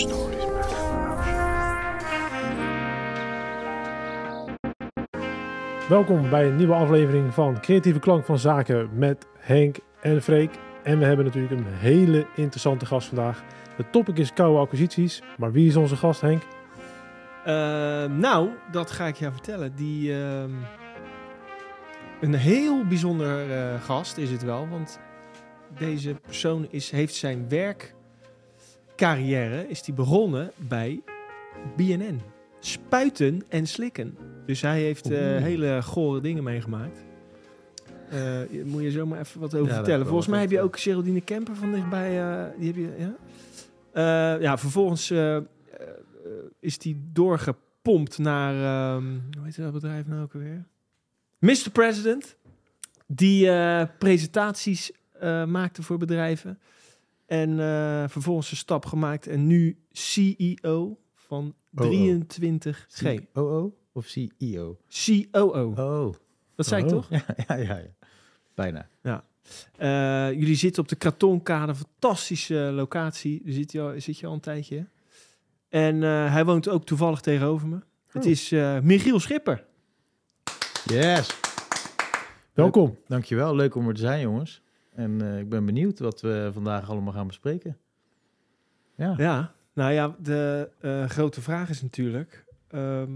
Stories Welkom bij een nieuwe aflevering van Creatieve Klank van Zaken met Henk en Freek. En we hebben natuurlijk een hele interessante gast vandaag. Het topic is koude acquisities, maar wie is onze gast Henk? Eh, nou, dat ga ik je vertellen. Die, ehm, een heel bijzonder eh, gast is het wel. Want deze persoon is, heeft zijn werkcarrière is die begonnen bij BNN. Spuiten en slikken. Dus hij heeft eh, hele gore dingen meegemaakt. Eh, moet je zo maar even wat over Ja, vertellen. Volgens mij heb je ook Geraldine Kemper van dichtbij. eh, die heb je, ja? Ja, vervolgens is die doorgepompt naar, ehm, hoe heet dat bedrijf nou ook alweer? Mr. President. Die presentaties maakte voor bedrijven. En eh, vervolgens een stap gemaakt en nu CEO van Oh, oh. 23G. COO of CEO? COO. Oh. Dat zei ik Oh. toch? Ja, ja, ja. ja. Bijna. Eh, jullie zitten op de Kratonkade, fantastische locatie. Daar zit je, al, zit je al een tijdje. En eh, hij woont ook toevallig tegenover me. Het Oh. is eh, Michiel Schipper. Yes. Welkom. Dankjewel. Leuk om er te zijn, jongens. En eh, ik ben benieuwd wat we vandaag allemaal gaan bespreken. Ja. Ja, nou ja, de eh, grote vraag is natuurlijk... ehm,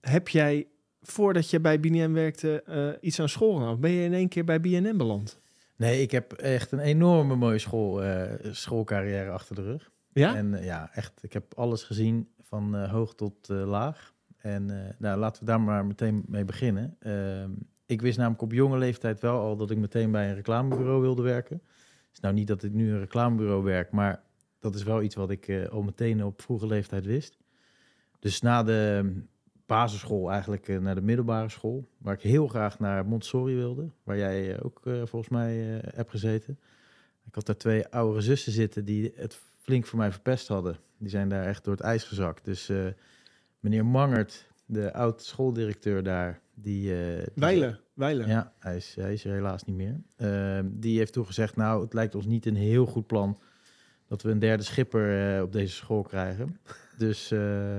heb jij, voordat je bij BNN werkte, eh, iets aan school? Of ben je in één keer bij BNN beland? Nee, ik heb echt een enorme mooie school, schoolcarrière achter de rug. Ja? En ja, echt, ik heb alles gezien van hoog tot laag. En nou, laten we daar maar meteen mee beginnen. Ik wist namelijk op jonge leeftijd wel al dat ik meteen bij een reclamebureau wilde werken. Het is nou niet dat ik nu een reclamebureau werk, maar dat is wel iets wat ik eh, al meteen op vroege leeftijd wist. Dus na de basisschool eigenlijk eh, naar de middelbare school, waar ik heel graag naar Montessori wilde, waar jij eh, ook volgens mij hebt gezeten. Ik had daar twee oudere zussen zitten die het flink voor mij verpest hadden. Die zijn daar echt door het ijs gezakt. Dus meneer Mangert, de oud schooldirecteur daar, die... eh, die- Weilen, Weilen. Ja, hij is, hij is er helaas niet meer. Ehm, die heeft toen gezegd, nou, het lijkt ons niet een heel goed plan dat we een derde schipper eh, op deze school krijgen. Dus eh,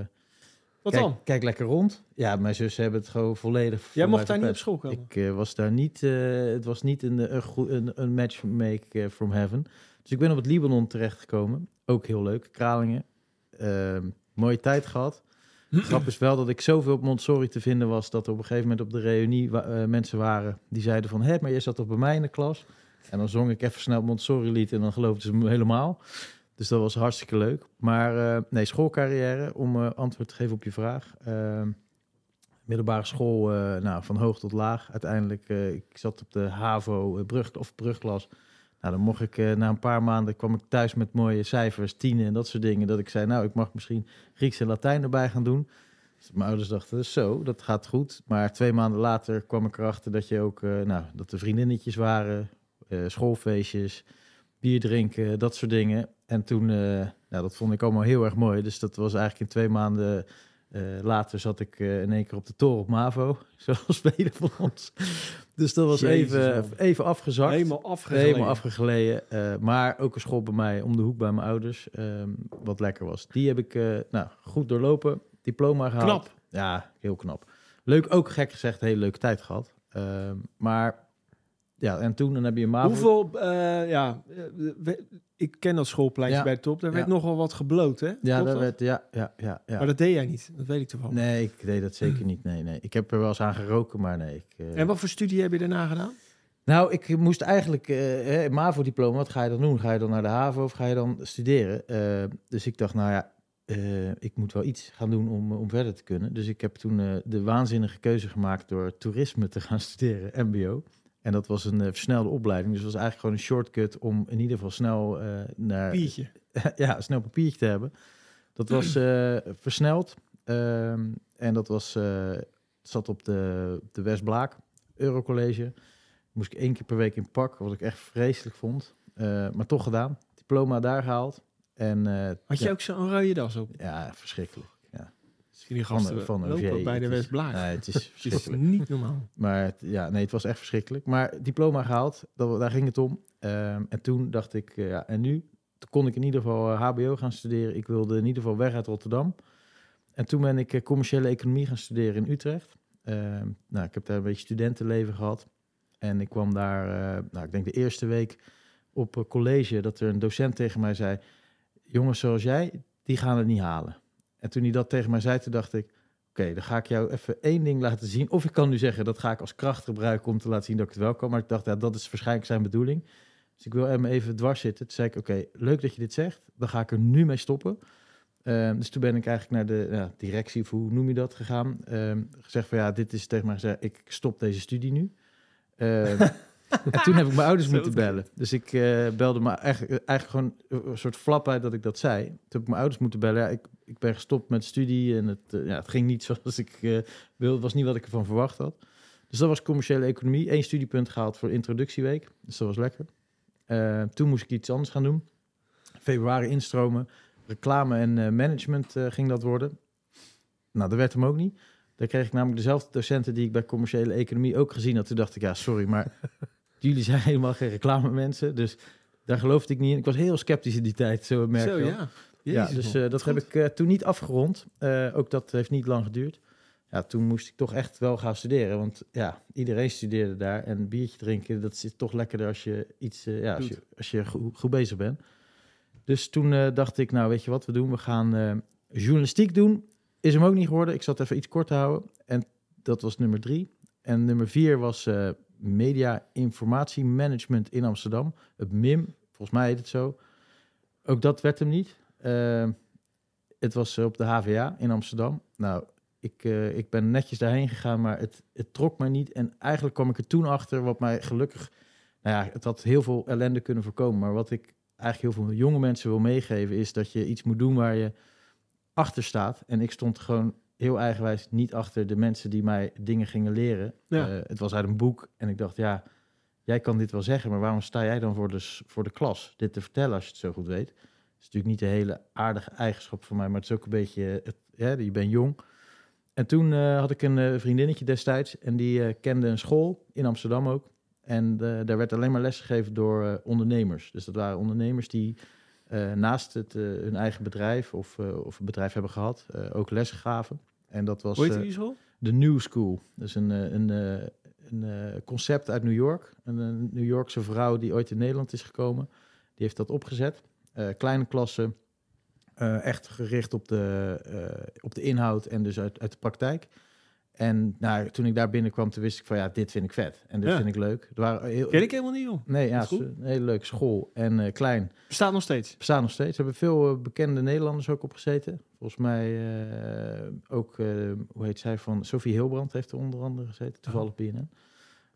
Wat kijk, dan? kijk lekker rond. Ja, mijn zussen hebben het gewoon volledig Jij mocht daar niet op school komen? Ik eh, was daar niet, eh, het was niet een, een, een, match make eh, from heaven. Dus ik ben op het Libanon terechtgekomen. Ook heel leuk, Kralingen. Ehm, mooie tijd gehad. Grap is wel dat ik zoveel op Montessori te vinden was... dat er op een gegeven moment op de reunie eh, mensen waren... die zeiden van, hé, maar je zat toch bij mij in de klas? En dan zong ik even snel Montessori-lied... en dan geloofden ze me helemaal. Dus dat was hartstikke leuk. Maar eh, nee, schoolcarrière, om eh, antwoord te geven op je vraag... Ehm, middelbare school, nou, van hoog tot laag. Uiteindelijk, ik zat op de HAVO brug, of brugklas. Nou, dan mocht ik eh, na een paar maanden kwam ik thuis met mooie cijfers, tienen en dat soort dingen. Dat ik zei, nou, ik mag misschien Grieks en Latijn erbij gaan doen. Dus mijn ouders dachten, zo, dat gaat goed. Maar twee maanden later kwam ik erachter dat je ook, eh, nou, dat er vriendinnetjes waren, eh, schoolfeestjes, bier drinken, dat soort dingen. En toen, nou, dat vond ik allemaal heel erg mooi. Dus dat was eigenlijk in twee maanden eh, later zat ik eh, in één keer op de toren op MAVO, zoals velen van ons. Dus dat was Jezus, even, man. even afgezakt. Helemaal afgegleden. Helemaal afgegleden. eh, maar ook een school bij mij om de hoek bij mijn ouders. ehm, wat lekker was. Die heb ik nou, goed doorlopen. Diploma gehaald. Knap. Ja, heel knap. Leuk, ook gek gezegd, hele leuke tijd gehad. Ehm, maar ja, en toen dan heb je MAVO. Hoeveel, eh, ja, eh, we- ik ken dat schoolpleintje Ja. bij de top. Daar werd nogal wat gebloot, hè? Ja, dat? werd, ja, ja, ja, ja. Maar dat deed jij niet, dat weet ik toevallig. Nee, ik deed dat zeker niet. Nee, nee. Ik heb er wel eens aan geroken, maar nee. Ik, eh, En wat voor studie heb je daarna gedaan? Nou, ik moest eigenlijk hè, MAVO-diploma, wat ga je dan doen? Ga je dan naar de HAVO of ga je dan studeren? Dus ik dacht, nou ja, ik moet wel iets gaan doen om, om verder te kunnen. Dus ik heb toen de waanzinnige keuze gemaakt door toerisme te gaan studeren, MBO. En dat was een eh, versnelde opleiding. Dus het was eigenlijk gewoon een shortcut om in ieder geval snel eh, naar Biertje. ja, snel papiertje te hebben. Dat was eh, versneld. Ehm, en dat was, zat op de, de Westblaak, Eurocollege. Moest ik één keer per week in pak, wat ik echt vreselijk vond. Maar toch gedaan. Diploma daar gehaald. En, Had je ja, ook zo'n rode das op? Ja, verschrikkelijk. Die Van, gasten van lopen OV. bij de Westblaak. Nee, het is Het is niet normaal. Maar het, ja, nee, het was echt verschrikkelijk. Maar diploma gehaald, dat, daar ging het om. Ehm, en toen dacht ik, eh, ja, en nu? toen kon ik in ieder geval eh, HBO gaan studeren. Ik wilde in ieder geval weg uit Rotterdam. En toen ben ik eh, commerciële economie gaan studeren in Utrecht. Ehm, nou, ik heb daar een beetje studentenleven gehad. En ik kwam daar, eh, nou, ik denk de eerste week op eh, college, dat er een docent tegen mij zei: Jongens zoals jij, die gaan het niet halen. En toen hij dat tegen mij zei, toen dacht ik: Oké, dan ga ik jou even één ding laten zien. Of ik kan nu zeggen, dat ga ik als kracht gebruiken om te laten zien dat ik het wel kan. Maar ik dacht, ja, dat is waarschijnlijk zijn bedoeling. Dus ik wil hem even dwars zitten. Toen zei ik, oké, leuk dat je dit zegt. Dan ga ik er nu mee stoppen. Ehm, dus toen ben ik eigenlijk naar de ja, directie, of hoe noem je dat, gegaan. Ehm, gezegd van, ja, dit is tegen mij gezegd, ik stop deze studie nu. Ehm, en toen heb ik mijn ouders moeten bellen. Dus ik eh, belde me eigenlijk, eigenlijk gewoon een soort flap uit dat ik dat zei. Toen heb ik mijn ouders moeten bellen. Ja, ik, ik ben gestopt met studie en het, eh, ja, het ging niet zoals ik eh wilde. Het was niet wat ik ervan verwacht had. Dus dat was commerciële economie. Eén studiepunt gehaald voor introductieweek. Dus dat was lekker. Eh, toen moest ik iets anders gaan doen. Februari instromen. Reclame en eh, management eh, ging dat worden. Nou, dat werd hem ook niet. Daar kreeg ik namelijk dezelfde docenten die ik bij commerciële economie ook gezien had. Toen dacht ik, ja, sorry, maar jullie zijn helemaal geen reclame mensen. Dus daar geloofde ik niet in. Ik was heel sceptisch in die tijd, zo merk Zo, ja. Ja, dus eh, dat heb ik eh, toen niet afgerond. Eh, ook dat heeft niet lang geduurd. Ja, toen moest ik toch echt wel gaan studeren. Want ja, iedereen studeerde daar. En een biertje drinken, dat zit toch lekkerder als je iets, ja, als je, als je goed, goed bezig bent. Dus toen dacht ik, nou weet je wat we doen? We gaan journalistiek doen. Is hem ook niet geworden. Ik zat even iets kort te houden. En dat was nummer drie. En nummer vier was Media Informatie Management in Amsterdam. Het MIM, volgens mij heet het zo. Ook dat werd hem niet. Eh, het was op de HVA in Amsterdam. Nou, ik, eh, ik ben netjes daarheen gegaan, maar het, het trok mij niet. En eigenlijk kwam ik er toen achter, wat mij gelukkig... Nou ja, het had heel veel ellende kunnen voorkomen. Maar wat ik eigenlijk heel veel jonge mensen wil meegeven... is dat je iets moet doen waar je achter staat. En ik stond gewoon heel eigenwijs niet achter de mensen die mij dingen gingen leren. Ja. Eh, het was uit een boek en ik dacht, ja, jij kan dit wel zeggen... maar waarom sta jij dan voor de, voor de klas dit te vertellen als je het zo goed weet? Het is natuurlijk niet een hele aardige eigenschap voor mij... maar het is ook een beetje, het, ja, je bent jong... En toen eh, had ik een eh, vriendinnetje destijds en die kende een school in Amsterdam ook. En daar werd alleen maar lesgegeven door ondernemers. Dus dat waren ondernemers die eh, naast het, eh, hun eigen bedrijf of, eh, of een bedrijf hebben gehad, eh, ook les gaven. En dat was Hoe heet die school? de New School. Dus een, een, een concept uit New York. Een, een New Yorkse vrouw die ooit in Nederland is gekomen. Die heeft dat opgezet. Kleine klassen, echt gericht op de, op de inhoud en dus uit, uit de praktijk. En nou, toen ik daar binnenkwam, toen wist ik van ja, dit vind ik vet. En dit Ja. vind ik leuk. Er waren heel, Ken ik helemaal niet, joh. Nee, ja, een hele leuke school. En eh, klein. Bestaat nog steeds. Bestaan nog steeds. Er hebben veel eh, bekende Nederlanders ook op gezeten. Volgens mij eh, ook, hoe heet zij van... Sophie Hilbrand heeft er onder andere gezeten, toevallig BNN.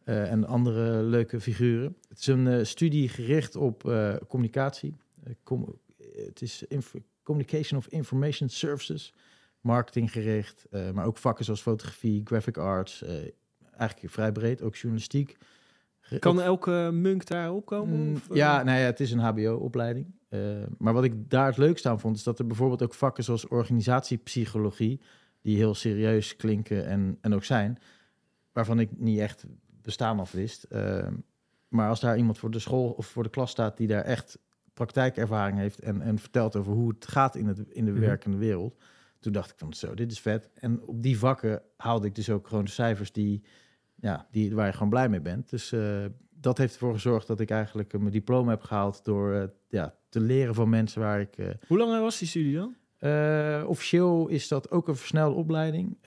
Eh, en andere leuke figuren. Het is een studie gericht op communicatie. Com- het is Communication of Information Services. Marketing gericht, eh, maar ook vakken zoals fotografie, graphic arts. eh, eigenlijk vrij breed, ook journalistiek. Kan elke munk daar opkomen? Mm, eh? ja, nou ja, het is een HBO-opleiding. Maar wat ik daar het leukste aan vond, is dat er bijvoorbeeld ook vakken zoals organisatiepsychologie, die heel serieus klinken en, en ook zijn, waarvan ik niet echt bestaan af wist. Maar als daar iemand voor de school of voor de klas staat die daar echt praktijkervaring heeft en, en vertelt over hoe het gaat in, het, in de Mhm. werkende wereld, toen dacht ik van zo, dit is vet. En op die vakken haalde ik dus ook gewoon de cijfers die, ja, die, waar je gewoon blij mee bent. Dus eh, dat heeft ervoor gezorgd dat ik eigenlijk eh, mijn diploma heb gehaald door eh, ja, te leren van mensen waar ik... Hoe lang was die studie dan? officieel is dat ook een versnelde opleiding.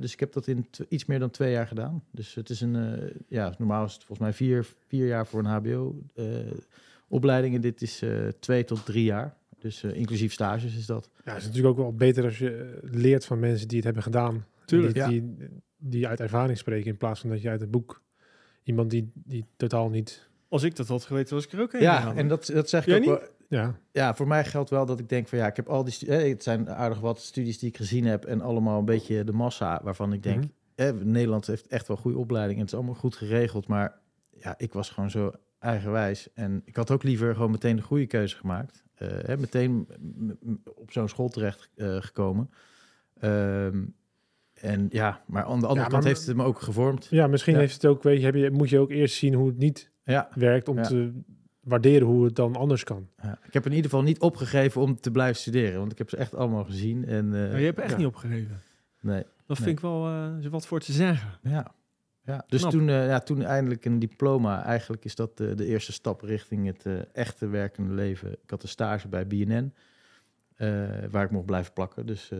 Dus ik heb dat in iets meer dan twee jaar gedaan. Dus het is een, ja, normaal is het volgens mij vier, vier jaar voor een HBO-opleiding. en dit is twee tot drie jaar. Dus eh, inclusief stages is dat. Ja, het is natuurlijk ook wel beter als je eh, leert van mensen die het hebben gedaan. Tuurlijk, die, ja. die, die uit ervaring spreken in plaats van dat je uit het boek iemand die, die totaal niet... Als ik dat had geweten, was ik er ook heen Ja, en dat, dat zeg ik Jij ook niet? wel. Ja, Ja, voor mij geldt wel dat ik denk van ja, ik heb al die... eh, het zijn aardig wat studies die ik gezien heb en allemaal een beetje de massa waarvan ik denk... Mhm. eh, Nederland heeft echt wel goede opleiding en het is allemaal goed geregeld. Maar ja, ik was gewoon zo eigenwijs. En ik had ook liever gewoon meteen de goede keuze gemaakt. Eh, hè, meteen op zo'n school terecht eh, gekomen. Ehm, en ja, maar aan de andere kant heeft het me ook gevormd. ja misschien Ja. heeft het ook, weet je, heb je, moet je ook eerst zien hoe het niet Ja, werkt om Ja. te waarderen hoe het dan anders kan. Ja, ik heb in ieder geval niet opgegeven om te blijven studeren, want ik heb ze echt allemaal gezien. En, eh, Maar je hebt echt Ja. niet opgegeven. nee, Dat Nee. vind ik wel wat voor te zeggen. ja. Ja, dus Knap. toen, eh, ja, toen eindelijk een diploma, eigenlijk is dat eh, de eerste stap richting het eh, echte werkende leven. Ik had een stage bij BNN, waar ik mocht blijven plakken. Dus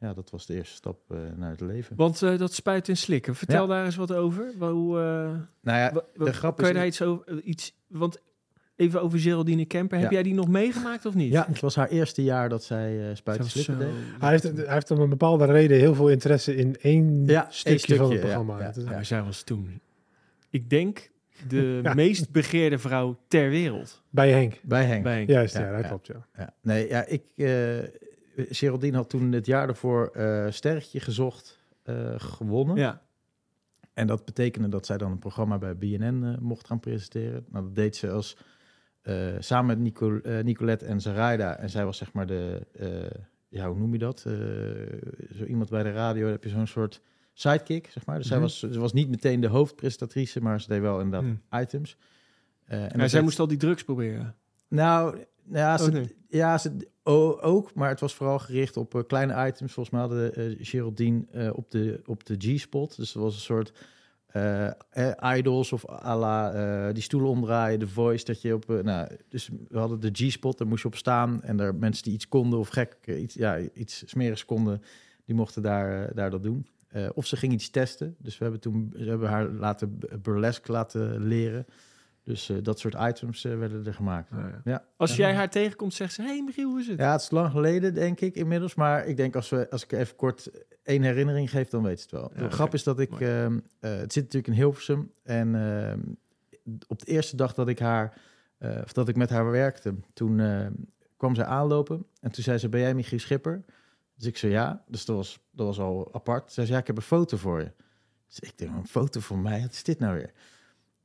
ja, dat was de eerste stap naar het leven. Want dat spuit en slikken. Vertel Ja. daar eens wat over. Hoe, Nou ja, de grap je is- daar iets over? Iets, want even over Geraldine Kemper. Heb Ja. jij die nog meegemaakt of niet? ja, het was haar eerste jaar dat zij eh spuiten deed. Hij heeft, hij heeft om een bepaalde reden heel veel interesse in één Ja, één stukje, van het ja, programma. ja. Nou, zij was toen, ik denk, de Ja. meest begeerde vrouw ter wereld. Bij Henk. Bij Henk. Bij Henk. Juist, ja, Ja, dat ja. klopt, ja. Ja. Nee, ja, ik... eh Geraldine had toen het jaar ervoor eh Sterretje gezocht eh, gewonnen. Ja. En dat betekende dat zij dan een programma bij BNN eh, mocht gaan presenteren. Nou, dat deed ze als samen met Nico, eh, Nicolette en Zaraida. En zij was zeg maar de, eh, ja, hoe noem je dat? Eh, zo iemand bij de radio, heb je zo'n soort sidekick, zeg maar. Dus zij Mhm. was, ze was niet meteen de hoofdpresentatrice, maar ze deed wel inderdaad items. Eh, en zij moest al die drugs proberen. Nou, ja, Oh, ze, nee. ja ze, ook, maar het was vooral gericht op eh, kleine items. Volgens mij hadden eh Geraldine eh, op de, op de G-spot. Dus er was een soort eh, eh, idols of à la eh, die stoelen omdraaien, de voice. Dat je op, nou, dus we hadden de G-spot, daar moest je op staan. En daar mensen die iets konden of gek, iets, ja, iets smerigs konden, die mochten daar, daar dat doen. Of ze ging iets testen. Dus we hebben toen we hebben haar laten burlesque laten leren. Dus eh, dat soort items eh, werden er gemaakt. Ja. Als jij haar tegenkomt, zegt ze: Hey Michiel, hoe is het? Ja, het is lang geleden, denk ik, inmiddels. Maar ik denk als, we, als ik even kort één herinnering geef, dan weet ze het wel. Ja, de grap is dat ik... Ehm, eh, het zit natuurlijk in Hilversum. En ehm, op de eerste dag dat ik, haar, eh, of dat ik met haar werkte... toen ehm, kwam zij aanlopen. En toen zei ze, ben jij Michiel Schipper? Dus ik zei ja. Dus dat was, dat was al apart. Ze zei, ja, ik heb een foto voor je. Dus ik denk, een foto voor mij? Wat is dit nou weer?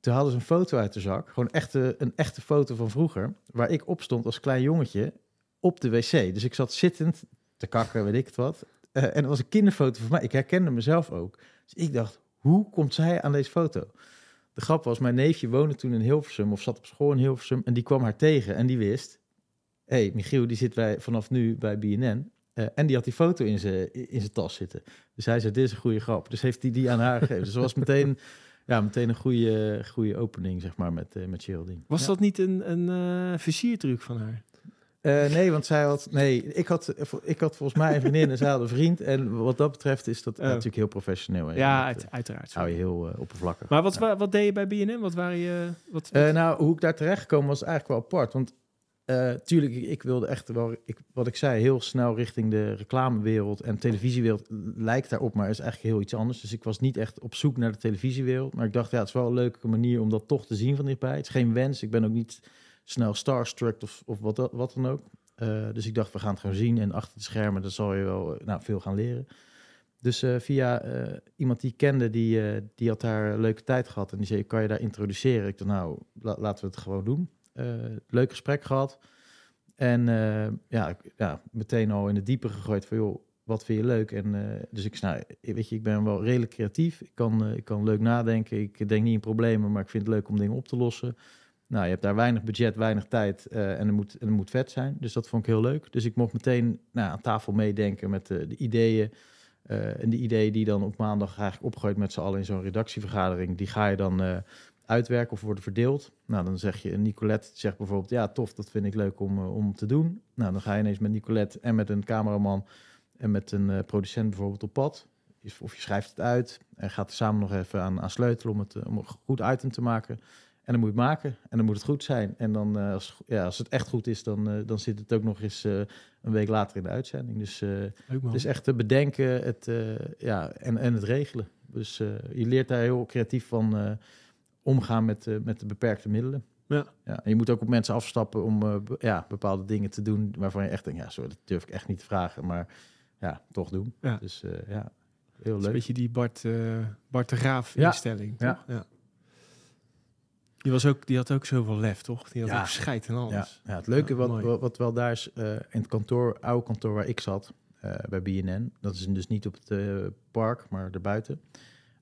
Toen hadden ze een foto uit de zak. Gewoon echte, een echte foto van vroeger. Waar ik op stond als klein jongetje op de wc. Dus ik zat zittend te kakken, weet ik het wat. Eh, en het was een kinderfoto van mij. Ik herkende mezelf ook. Dus ik dacht, hoe komt zij aan deze foto? De grap was, mijn neefje woonde toen in Hilversum... of zat op school in Hilversum... en die kwam haar tegen en die wist... hé, hey, Michiel, die zit bij, vanaf nu bij BNN... Eh, en die had die foto in zijn in tas zitten. Dus hij zei, dit is een goede grap. Dus heeft hij die aan haar gegeven. Dus was meteen, ja, meteen een goede, goede opening, zeg maar, met, eh met Geraldine. Was Ja. dat niet een, een versiertruc van haar? Eh, nee, want zij had. Nee, ik had, ik had volgens mij een vriendin en zij had een vriend. En wat dat betreft is dat Oh. natuurlijk heel professioneel. hè. Ja, uit- uiteraard. hou je heel eh, oppervlakkig. Maar wat, Ja. wat deed je bij BNN? Wat waren je... Wat, wat- nou, hoe ik daar terecht gekomen was eigenlijk wel apart. Want eh, tuurlijk, ik, wilde echt wel, ik, wat ik zei, heel snel richting de reclamewereld en televisiewereld lijkt daarop, maar is eigenlijk heel iets anders. Dus ik was niet echt op zoek naar de televisiewereld. Maar ik dacht, ja, het is wel een leuke manier om dat toch te zien van dichtbij. Het is geen wens. Ik ben ook niet snel starstruck of, of wat, wat dan ook. Eh, dus ik dacht, we gaan het gewoon zien. En achter de schermen, dan zal je wel eh, nou, veel gaan leren. Dus via iemand die ik kende, die, die had daar een leuke tijd gehad. En die zei, kan je daar introduceren? Ik dacht, nou, la- laten we het gewoon doen. Eh, leuk gesprek gehad. En eh, ja, ja, meteen al in het diepe gegooid van, joh, wat vind je leuk? En eh, dus ik nou, weet je, ik ben wel redelijk creatief. Ik kan, ik kan leuk nadenken. Ik denk niet in problemen, maar ik vind het leuk om dingen op te lossen. Nou, je hebt daar weinig budget, weinig tijd en, er moet, en moet vet zijn. Dus dat vond ik heel leuk. Dus ik mocht meteen nou, aan tafel meedenken met de, de ideeën. En die ideeën die dan op maandag eigenlijk opgooit met z'n allen in zo'n redactievergadering, die ga je dan uitwerken of worden verdeeld. Nou, dan zeg je, Nicolette zegt bijvoorbeeld, ja, tof, dat vind ik leuk om, eh, om te doen. Nou, dan ga je ineens met Nicolette en met een cameraman en met een eh, producent bijvoorbeeld op pad. Of je schrijft het uit en gaat er samen nog even aan, aan sleutelen om, het, eh, om een goed item te maken. En dan moet je het maken en dan moet het goed zijn. En dan, als, ja, als het echt goed is, dan, dan zit het ook nog eens een week later in de uitzending. Dus het is echt te bedenken het, ja, en, en het regelen. Dus je leert daar heel creatief van omgaan met, eh, met de beperkte middelen. Ja. Ja, en je moet ook op mensen afstappen om eh, be- ja, bepaalde dingen te doen waarvan je echt denkt, ja, sorry, dat durf ik echt niet te vragen, maar ja, toch doen. Ja. Dus eh, ja, heel is een leuk. beetje die Bart, Bart de Graaf Ja. instelling. Ja. ja. Die, was ook, die had ook zoveel lef, toch? Die had Ja. ook scheid en alles. ja, het leuke wat, mooi. wat, wel daar is, in het kantoor, oude kantoor waar ik zat, bij BNN, dat is dus niet op het park, maar erbuiten.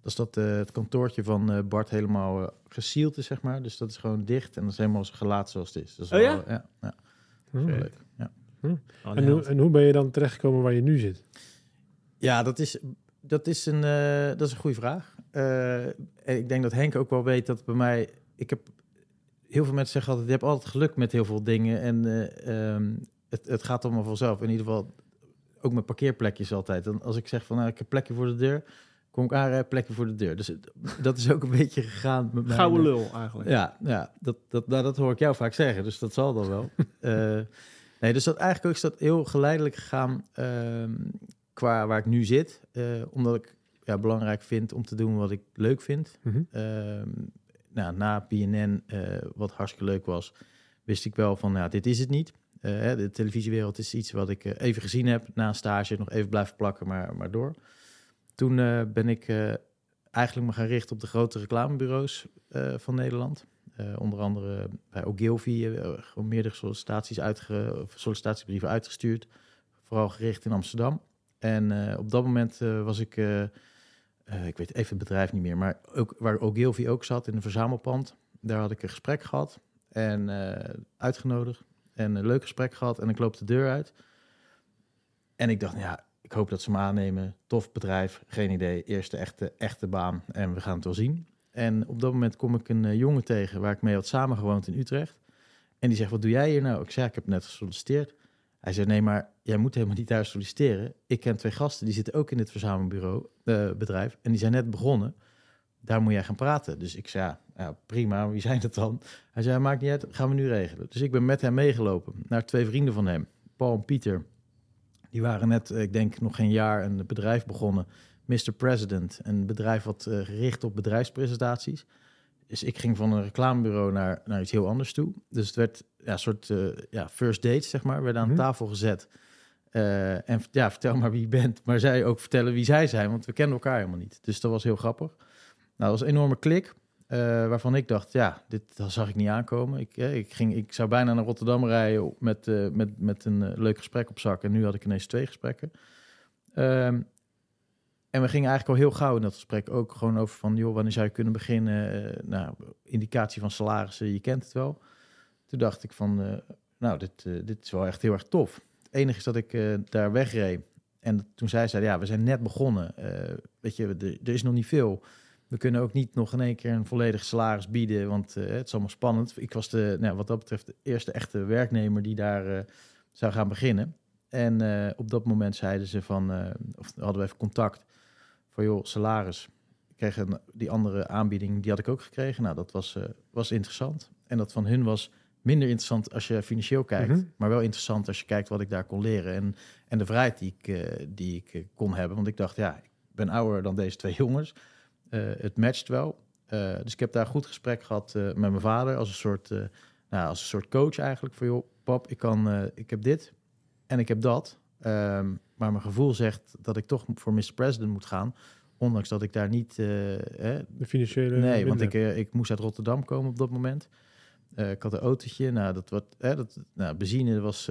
Dat is dat eh, het kantoortje van eh, Bart helemaal gesield is, zeg maar. Dus dat is gewoon dicht en dat is helemaal zo gelaat zoals het is. Dat is Oh wel- ja? ja, ja, Hm. leuk. Ja. Oh, En, hoe, en hoe ben je dan terechtgekomen waar je nu zit? Ja, dat is, dat is, een, eh, dat is een goede vraag. Eh, en ik denk dat Henk ook wel weet dat bij mij... Ik heb, heel veel mensen zeggen altijd, je hebt altijd geluk met heel veel dingen. En eh, ehm, het, het gaat allemaal vanzelf. In ieder geval, ook met parkeerplekjes altijd. En als ik zeg van, nou, ik heb een plekje voor de deur... kom ik aanrijden, plekje voor de deur. Dus het- dat is ook een beetje gegaan met mijn... Gouden lul eigenlijk. Ja, ja dat, dat, nou, dat hoor ik jou vaak zeggen, dus dat zal dan wel. Eh, nee, dus dat eigenlijk is dat heel geleidelijk gegaan ehm, qua waar ik nu zit. eh, omdat ik ja, belangrijk vind om te doen wat ik leuk vind. Mhm. Ehm, nou, na eh, wat hartstikke leuk was, wist ik wel van, nou, dit is het niet. Eh, de televisiewereld is iets wat ik eh, even gezien heb na een stage, nog even blijven plakken, maar, maar door. Toen eh, ben ik eh, eigenlijk me gaan richten op de grote reclamebureaus eh, van Nederland. Onder andere bij Ogilvy, gewoon meerdere sollicitaties uitge, sollicitatiebrieven uitgestuurd. Vooral gericht in Amsterdam. En op dat moment was ik, ik weet even het bedrijf niet meer, maar ook waar Ogilvy ook zat in een verzamelpand. Daar had ik een gesprek gehad en uitgenodigd. En een leuk gesprek gehad en ik loop de deur uit. En ik dacht, ja, ik hoop dat ze me aannemen. Tof bedrijf, geen idee. Eerste echte, echte baan en we gaan het wel zien. En op dat moment kom ik een eh, jongen tegen waar ik mee had samengewoond in Utrecht. En die zegt, wat doe jij hier nou? Ik zei, ik heb net gesolliciteerd. Hij zei, nee, maar jij moet helemaal niet daar solliciteren. Ik ken twee gasten, die zitten ook in dit verzamelbureau, eh, bedrijf. En die zijn net begonnen. Daar moet jij gaan praten. Dus ik zei, ja, prima, wie zijn het dan? Hij zei, maakt niet uit, gaan we nu regelen. Dus ik ben met hem meegelopen naar twee vrienden van hem, Paul en Pieter. Die waren net, eh, ik denk nog geen jaar, een bedrijf begonnen. Mr. President, een bedrijf wat eh, gericht op bedrijfspresentaties. Dus ik ging van een reclamebureau naar, naar iets heel anders toe. Dus het werd ja, een soort eh, ja, first dates, zeg maar, werden aan Mhm. tafel gezet. En ja, vertel maar wie je bent. Maar zij ook vertellen wie zij zijn, want we kennen elkaar helemaal niet. Dus dat was heel grappig. Nou, dat was een enorme klik. Eh, waarvan ik dacht, ja, dit zag ik niet aankomen. Ik, eh, ik, ging, ik zou bijna naar Rotterdam rijden met, eh, met, met een eh, leuk gesprek op zak. En nu had ik ineens twee gesprekken. Ehm, en we gingen eigenlijk al heel gauw in dat gesprek ook gewoon over van, joh, wanneer zou je kunnen beginnen? Nou, indicatie van salarissen, je kent het wel. Toen dacht ik van, nou, dit, dit is wel echt heel erg tof. Het enige is dat ik daar wegreed. En toen zij zei, ja, we zijn net begonnen. Weet je, er is nog niet veel. We kunnen ook niet nog in één keer een volledig salaris bieden, want eh, het is allemaal spannend. Ik was de, nou, wat dat betreft de eerste echte werknemer die daar eh, zou gaan beginnen. En eh, op dat moment zeiden ze van, of hadden we even contact van, joh, salaris. Ik kreeg een, die andere aanbieding, die had ik ook gekregen. Nou, dat was, was interessant. En dat van hun was minder interessant als je financieel kijkt, Mhm. maar wel interessant als je kijkt wat ik daar kon leren en, en de vrijheid die ik, die ik kon hebben. Want ik dacht, ja, ik ben ouder dan deze twee jongens. Eh, het matcht wel. Eh, dus ik heb daar een goed gesprek gehad eh, met mijn vader als een soort, nou, als een soort coach eigenlijk. Van joh, pap, ik, kan, ik heb dit en ik heb dat. Ehm, maar mijn gevoel zegt dat ik toch voor Mr. President moet gaan. Ondanks dat ik daar niet... eh, De financiële... nee, want ik, ik moest uit Rotterdam komen op dat moment. Ik had een autootje. Nou, dat wat, hè, dat, nou, benzine was,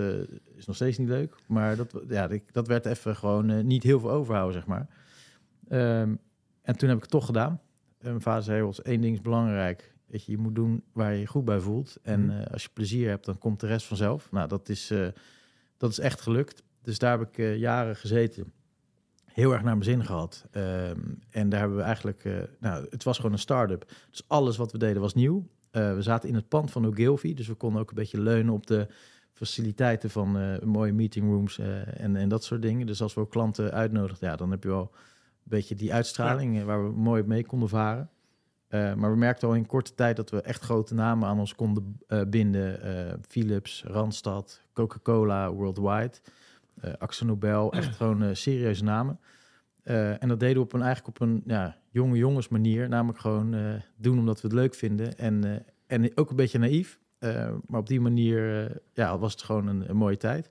is nog steeds niet leuk. Maar dat, ja, ik, dat werd even gewoon niet heel veel overhouden, zeg maar. Ehm, en toen heb ik het toch gedaan. En mijn vader zei, "Jos, één ding is belangrijk. Weet je, je moet doen waar je je goed bij voelt. En Mhm. eh, als je plezier hebt, dan komt de rest vanzelf. Nou, dat is, eh, dat is echt gelukt. Dus daar heb ik eh, jaren gezeten. Heel erg naar mijn zin gehad. Ehm, en daar hebben we eigenlijk... nou, het was gewoon een start-up. Dus alles wat we deden was nieuw. We zaten in het pand van Ogilvy. Dus we konden ook een beetje leunen op de faciliteiten van mooie meetingrooms en, en dat soort dingen. Dus als we ook klanten uitnodigden, ja, dan heb je wel beetje die uitstraling eh, waar we mooi mee konden varen. Eh, maar we merkten al in korte tijd dat we echt grote namen aan ons konden eh, binden. Philips, Randstad, Coca-Cola, Worldwide, eh Axel Nobel. Echt gewoon serieuze namen. En dat deden we op een, eigenlijk op een ja, jonge jongens manier. Namelijk gewoon doen omdat we het leuk vinden. En, en ook een beetje naïef. Maar op die manier ja, was het gewoon een, een mooie tijd.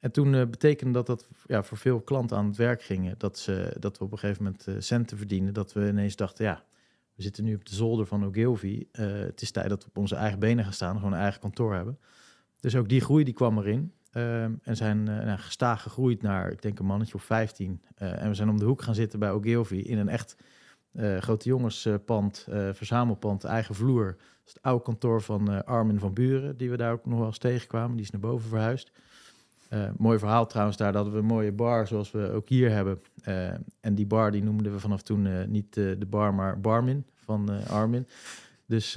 En toen eh, betekende dat dat ja, voor veel klanten aan het werk gingen. Dat, ze, dat we op een gegeven moment eh, centen verdienen. Dat we ineens dachten, ja, we zitten nu op de zolder van Ogilvy. Eh, het is tijd dat we op onze eigen benen gaan staan. Gewoon een eigen kantoor hebben. Dus ook die groei die kwam erin. Ehm, en zijn nou, gestaag gegroeid naar, ik denk, een mannetje of 15. Eh, en we zijn om de hoek gaan zitten bij Ogilvy in een echt grote jongenspand, verzamelpand, eigen vloer. Het oude kantoor van Armin van Buren, die we daar ook nog wel eens tegenkwamen. Die is naar boven verhuisd. Eh, mooi verhaal trouwens, daar dat we een mooie bar zoals we ook hier hebben. Eh, en die bar die noemden we vanaf toen eh, niet de bar, maar Barmin van Armin. Dus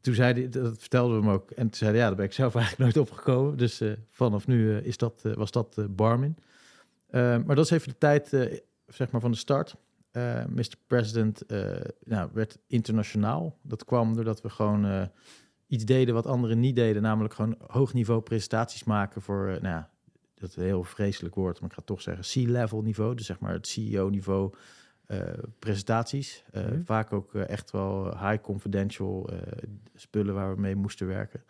toen zei hij, dat vertelden we hem ook. En toen zei hij, ja, daar ben ik zelf eigenlijk nooit opgekomen. Dus vanaf nu is dat, was dat Barmin. Maar dat is even de tijd, zeg maar, van de start. Mr. President nou, werd internationaal. Dat kwam doordat we gewoon iets deden wat anderen niet deden. Namelijk gewoon hoog niveau presentaties maken voor, eh, nou ja, dat is een heel vreselijk woord, maar ik ga het toch zeggen, C-level niveau. Dus zeg maar het CEO niveau eh, presentaties. Eh, Mhm. Vaak ook echt wel high confidential spullen waar we mee moesten werken.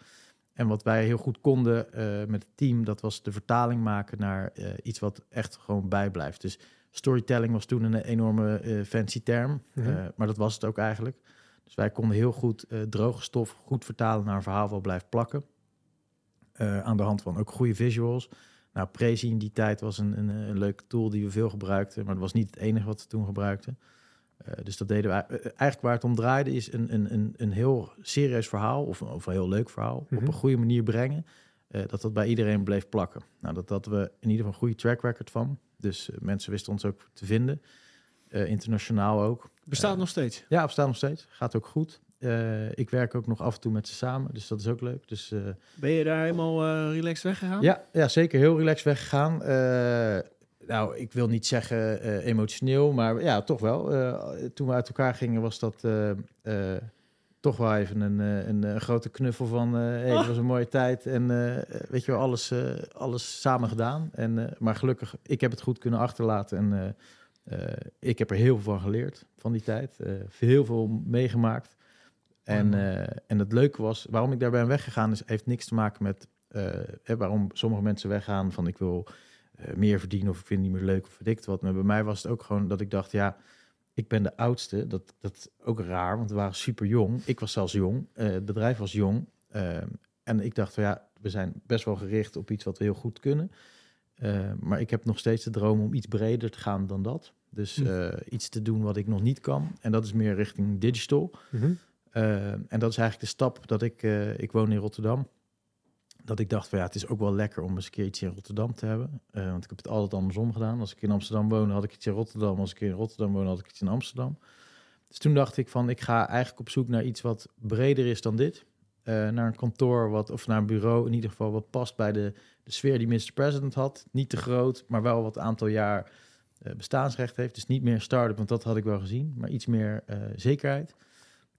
En wat wij heel goed konden met het team, dat was de vertaling maken naar iets wat echt gewoon bijblijft. Dus storytelling was toen een enorme fancy term, Mhm. maar dat was het ook eigenlijk. Dus wij konden heel goed eh, droge stof goed vertalen naar een verhaal wat blijft plakken. Eh, aan de hand van ook goede visuals. Nou, Prezi in die tijd was een, een, een leuke tool die we veel gebruikten, maar dat was niet het enige wat we toen gebruikten. Eh, dus dat deden we. eigenlijk waar het om draaide is een, een, een, een heel serieus verhaal of, of een heel leuk verhaal Mhm. op een goede manier brengen. dat dat bij iedereen bleef plakken. Nou, dat hadden we in ieder geval een goede track record van. Dus mensen wisten ons ook te vinden. Eh, internationaal ook. Bestaat Eh, nog steeds. Ja, we staan nog steeds. Gaat ook goed. Eh, ik werk ook nog af en toe met ze samen, dus dat is ook leuk. Dus Ben je daar helemaal relaxed weggegaan? ja, ja, zeker heel relaxed weggegaan. Nou, ik wil niet zeggen emotioneel, maar ja, toch wel. Toen we uit elkaar gingen, was dat toch wel even een, een, eh, grote knuffel van... hey, het Ah. was een mooie tijd en weet je wel, alles, alles samen gedaan. En, maar gelukkig, ik heb het goed kunnen achterlaten en ik heb er heel veel van geleerd van die tijd. Eh, heel veel meegemaakt. En, eh, en het leuke was, waarom ik daar ben weggegaan, is, heeft niks te maken met eh, hè, waarom sommige mensen weggaan van ik wil eh, meer verdienen of ik vind het niet meer leuk of het wat. Maar bij mij was het ook gewoon dat ik dacht, ja, ik ben de oudste. Dat, dat is ook raar, want we waren super jong. Ik was zelfs jong. eh, het bedrijf was jong. Eh, en ik dacht, ja, we zijn best wel gericht op iets wat we heel goed kunnen. Eh, maar ik heb nog steeds de droom om iets breder te gaan dan dat. Dus Hm. eh, iets te doen wat ik nog niet kan. En dat is meer richting digital. Mhm. Uh, en dat is eigenlijk de stap dat ik, uh, ik woon in Rotterdam. Dat ik dacht van ja, het is ook wel lekker om eens een keer iets in Rotterdam te hebben. Want ik heb het altijd andersom gedaan. Als ik in Amsterdam woonde, had ik iets in Rotterdam. Als ik in Rotterdam woonde, had ik iets in Amsterdam. Dus toen dacht ik van, ik ga eigenlijk op zoek naar iets wat breder is dan dit. Uh, naar een kantoor wat, of naar een bureau in ieder geval wat past bij de, de sfeer die Mr. President had. Niet te groot, maar wel wat aantal jaar bestaansrecht heeft. Dus niet meer start-up, want dat had ik wel gezien. Maar iets meer uh, zekerheid.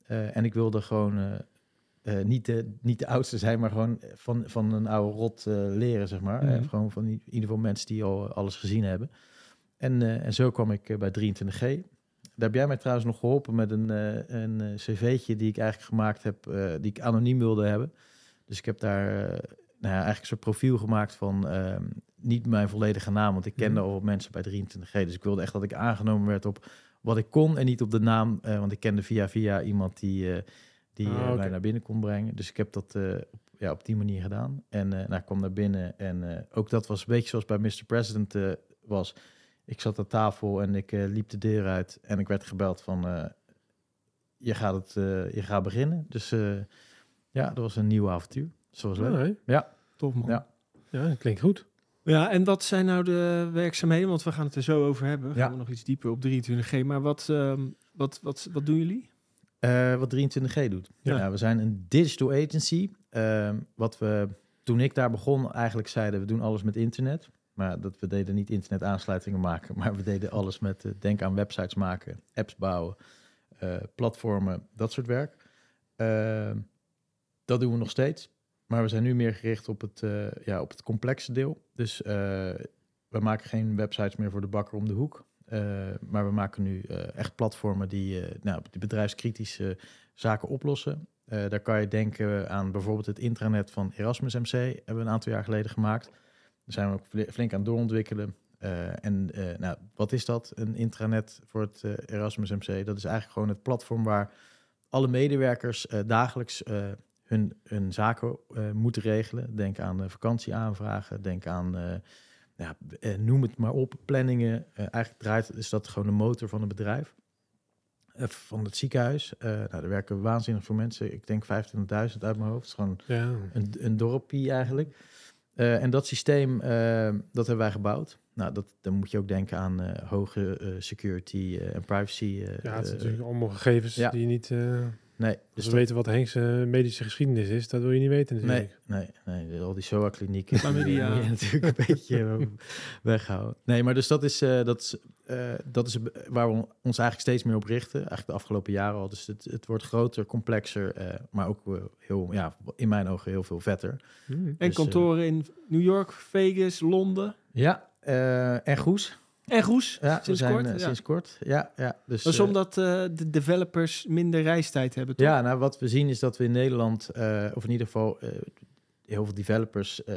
Uh, en ik wilde gewoon uh, niet, de, niet de oudste zijn, maar gewoon van, van een oude rot uh, leren, zeg maar. Mhm. Gewoon van in ieder geval mensen die al alles gezien hebben. En, en zo kwam ik bij 23G. Daar heb jij mij trouwens nog geholpen met een, een cv'tje die ik eigenlijk gemaakt heb, die ik anoniem wilde hebben. Dus ik heb daar nou ja, eigenlijk een soort profiel gemaakt van uh, niet mijn volledige naam, want ik kende Mhm. al mensen bij 23G. Dus ik wilde echt dat ik aangenomen werd op wat ik kon en niet op de naam, uh, want ik kende via via iemand die, uh, die Ah, oké. mij naar binnen kon brengen. Dus ik heb dat uh, op, ja, op die manier gedaan. En nou, ik kwam naar binnen en ook dat was een beetje zoals bij Mr. President was. Ik zat aan tafel en ik liep de deur uit en ik werd gebeld van je, gaat het, je gaat beginnen. Dus ja, dat was een nieuw avontuur. Ah, nee. Ja, Tof man. Ja. Ja, dat klinkt goed. Ja, en wat zijn nou de werkzaamheden? Want we gaan het er zo over hebben. Gaan Ja. we nog iets dieper op 23G. Maar wat, ehm, wat, wat, wat doen jullie? Eh, wat 23G doet. Ja. Ja. we zijn een digital agency. Ehm, wat we toen ik daar begon eigenlijk zeiden, we doen alles met internet. Maar dat we deden niet internet aansluitingen maken, maar we deden alles met, eh, denk aan websites maken, apps bouwen, eh, platformen, dat soort werk. Ehm, dat doen we nog steeds. Maar we zijn nu meer gericht op het, eh, ja, op het complexe deel. Dus eh, we maken geen websites meer voor de bakker om de hoek. Uh, maar we maken nu echt platformen die, nou, die bedrijfskritische zaken oplossen. Daar kan je denken aan bijvoorbeeld het intranet van Erasmus MC. Hebben we een aantal jaar geleden gemaakt. Daar zijn we ook flink aan doorontwikkelen. En nou, wat is dat? Een intranet voor het Erasmus MC. Dat is eigenlijk gewoon het platform waar alle medewerkers dagelijks hun, hun zaken moeten regelen. Denk aan vakantieaanvragen, denk aan ja, eh, noem het maar op, planningen. Eigenlijk draait is dat gewoon de motor van een bedrijf. eh, van het ziekenhuis. Eh nou, daar werken waanzinnig veel mensen. Ik denk 25.000 uit mijn hoofd. Het is gewoon Ja. een, een dorpje eigenlijk. Eh, en dat systeem, eh, dat hebben wij gebouwd. Nou, dat, dan moet je ook denken aan eh, hoge eh, security eh, en privacy. eh, ja, het is eh, natuurlijk allemaal gegevens ja. die je niet... nee, dus dus we dat- weten wat Henk's eh, medische geschiedenis is. Dat wil je niet weten natuurlijk. Nee, nee, nee, al die SOA-klinieken die, Chlamydia. eh, moet je natuurlijk een beetje weghouden. Nee, maar dus dat is, eh, dat is, eh, dat is waar we ons eigenlijk steeds meer op richten. Eigenlijk de afgelopen jaren al. Dus het, het wordt groter, complexer, eh, maar ook heel, ja, in mijn ogen heel veel vetter. Hmm. En Dus, kantoren in New York, Vegas, Londen Ja, eh, en Goes. En Goes. Ja, sinds zijn, kort. eh, ja. sinds kort. Ja, ja. Dus, Dat is eh, omdat eh, de developers minder reistijd hebben, toch? Ja, nou wat we zien is dat we in Nederland, of in ieder geval heel veel developers, eh,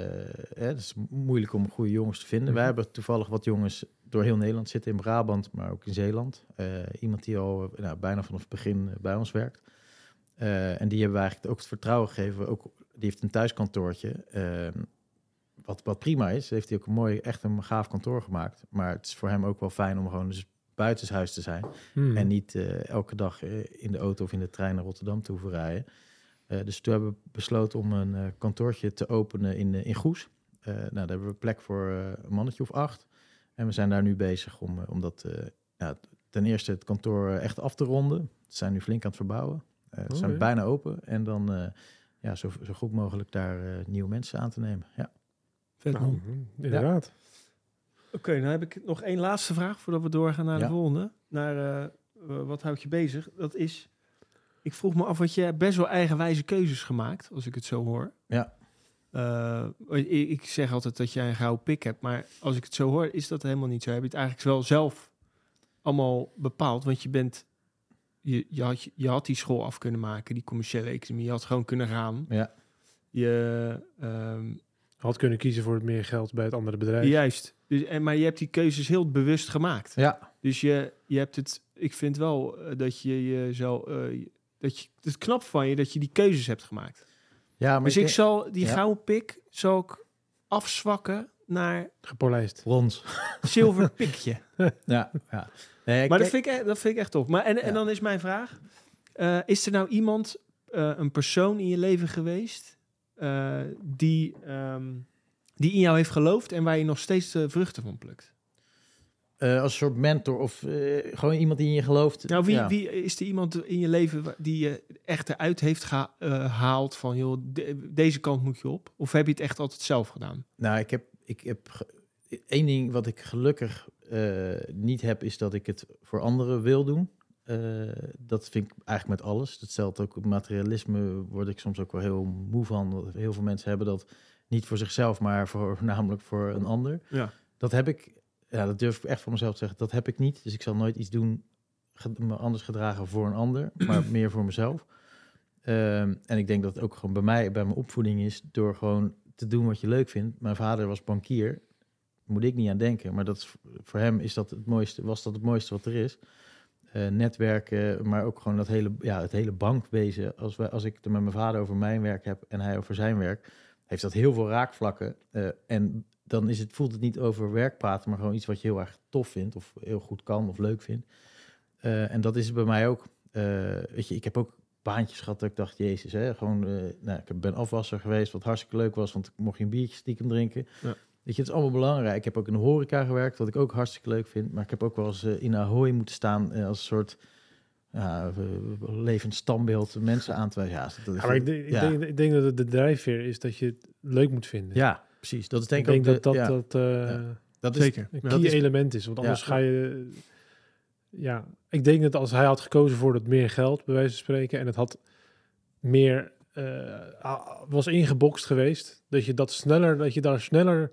het is mo- moeilijk om goede jongens te vinden. Mhm. Wij hebben toevallig wat jongens door heel Nederland zitten, in Brabant, maar ook in Zeeland. Iemand die al nou, bijna vanaf het begin bij ons werkt. En die hebben we eigenlijk ook het vertrouwen gegeven. Ook, die heeft een thuiskantoortje. Wat, wat prima is, heeft hij ook een mooi, echt een gaaf kantoor gemaakt. Maar het is voor hem ook wel fijn om gewoon dus buitenshuis te zijn. Hmm. En niet eh, elke dag eh, in de auto of in de trein naar Rotterdam te hoeven rijden. Eh, dus toen hebben we besloten om een kantoortje te openen in, in Goes. Nou, daar hebben we plek voor een mannetje of acht. En we zijn daar nu bezig om, om dat, ja, ten eerste het kantoor echt af te ronden. We zijn nu flink aan het verbouwen. We zijn bijna open. En dan ja, zo, zo goed mogelijk daar nieuwe mensen aan te nemen. Ja. Vet, Nou, man. hmm, inderdaad. Oké, dan heb ik nog één laatste vraag voordat we doorgaan naar de Ja. volgende. Naar eh, eh, wat houdt je bezig? Dat is, ik vroeg me af, wat je hebt best wel eigenwijze keuzes gemaakt, als ik het zo hoor. Ja. Eh, ik, zeg altijd dat jij een gouden pik hebt, maar als ik het zo hoor, is dat helemaal niet zo. Heb je het eigenlijk wel zelf allemaal bepaald? Want je bent, je, je, had, je had die school af kunnen maken, die commerciële economie. Je had gewoon kunnen gaan. Ja. Je, ehm, Had kunnen kiezen voor het meer geld bij het andere bedrijf. juist. Dus, en, maar je hebt die keuzes heel bewust gemaakt. ja, Dus je, je hebt het. Ik vind wel eh, dat je je zo. eh, dat je, het is knap van je dat je die keuzes hebt gemaakt. ja maar dus ik zal die ja. gouden pik zal ik afzwakken naar Gepolijst. Brons. zilver pikje. Ja, ja. Nee, maar dat vind, ik, echt- dat vind ik echt tof. Maar en, en dan is mijn vraag: eh, is er nou iemand, eh, een persoon in je leven geweest eh, die, ehm, die in jou heeft geloofd en waar je nog steeds de vruchten van plukt? Eh, als een soort mentor of eh, gewoon iemand die in je gelooft. Nou, wie, Ja. wie is er iemand in je leven die je echt eruit heeft gehaald van, joh, de- deze kant moet je op? Of heb je het echt altijd zelf gedaan? Nou, ik heb, ik heb één ding wat ik gelukkig eh, niet heb, is dat ik het voor anderen wil doen. Eh, dat vind ik eigenlijk met alles. Dat stelt ook het materialisme, word ik soms ook wel heel moe van. Heel veel mensen hebben dat niet voor zichzelf, maar voor, namelijk voor een ander. Ja. Dat heb ik, ja, dat durf ik echt voor mezelf te zeggen, dat heb ik niet. Dus ik zal nooit iets doen, me anders gedragen voor een ander, maar meer voor mezelf. Ehm, en ik denk dat het ook gewoon bij mij, bij mijn opvoeding is, door gewoon te doen wat je leuk vindt. Mijn vader was bankier, moet ik niet aan denken, maar dat voor hem is dat het mooiste, was dat het mooiste wat er is. Eh, netwerken, maar ook gewoon dat hele, ja, het hele bankwezen. Als, we, als ik het met mijn vader over mijn werk heb en hij over zijn werk, heeft dat heel veel raakvlakken. Eh, en dan is het, voelt het niet over werk praten, maar gewoon iets wat je heel erg tof vindt of heel goed kan of leuk vindt. Eh, en dat is bij mij ook. Weet je, ik heb ook baantjes gehad dat ik dacht, jezus, hè, gewoon, nou, ik ben afwasser geweest, wat hartstikke leuk was, want ik mocht je een biertje stiekem drinken. Ja. Weet je, het is allemaal belangrijk. Ik heb ook in de horeca gewerkt, wat ik ook hartstikke leuk vind, maar ik heb ook wel eens eh, in Ahoy moeten staan eh, als een soort ja, eh, levend standbeeld mensen aan te wijzen. Ja, dat is, Ja, maar ik, denk- ik, denk, ik denk dat het de drijfveer is dat je het leuk moet vinden. Ja, precies. Dat is denk ik ik denk ook dat de- dat, ja, dat eh, Ja. dat is, Zeker. een key dat is- element is. Want Ja. anders ga je... Ja, ik denk dat als hij had gekozen voor het meer geld, bij wijze van spreken, en het had meer... was ingebokst geweest, dat je, dat, sneller, dat je daar sneller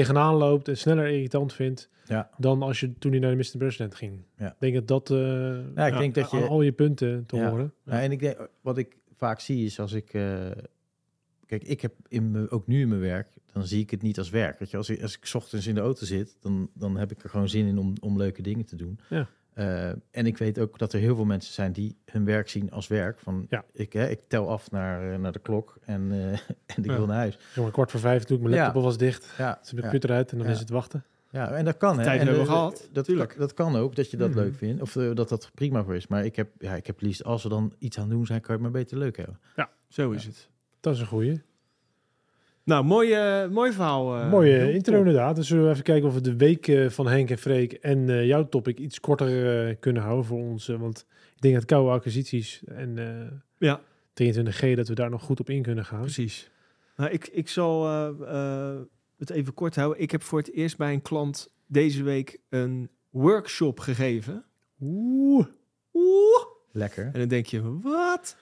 tegenaan loopt en sneller irritant vindt Ja. dan als je toen hij naar de Mr. President ging. Ja. Ik denk dat dat... eh, Ja, ik denk dat je- al je punten te Ja. horen. Ja, en ik denk, wat ik vaak zie is als ik... eh, kijk, ik heb in me, ook nu in mijn werk, dan zie ik het niet als werk. Weet je, als ik, als ik 's ochtends in de auto zit, dan, dan heb ik er gewoon zin in om, om leuke dingen te doen. Ja. Eh, en ik weet ook dat er heel veel mensen zijn die hun werk zien als werk. Van, Ja. ik, hè, ik tel af naar, eh, naar de klok en, eh, en ik Ja. wil naar huis. Maar kwart voor vijf doe ik mijn Ja. laptop alvast dicht. Ja, Zet mijn ja. computer uit en dan Ja. is het wachten. Ja, en dat kan. Hè. tijd en hebben de- we gehad, Dat, dat kan ook, dat je dat Mhm. leuk vindt. Of dat dat prima voor is. Maar ik heb, ja, ik heb liefst, als we dan iets aan doen zijn, kan je het maar beter leuk hebben. Zo is het. Dat is een goeie. Nou, mooi, eh, mooi verhaal. eh, Mooie intro top. inderdaad. Dus zullen we even kijken of we de week eh, van Henk en Freek en eh, jouw topic iets korter eh, kunnen houden voor ons. want ik denk dat koude acquisities en eh Ja, 23G, dat we daar nog goed op in kunnen gaan. precies. Nou, ik, ik zal eh, eh, het even kort houden. Ik heb voor het eerst bij een klant deze week een workshop gegeven. Oeh. Oeh. Lekker. En dan denk je, wat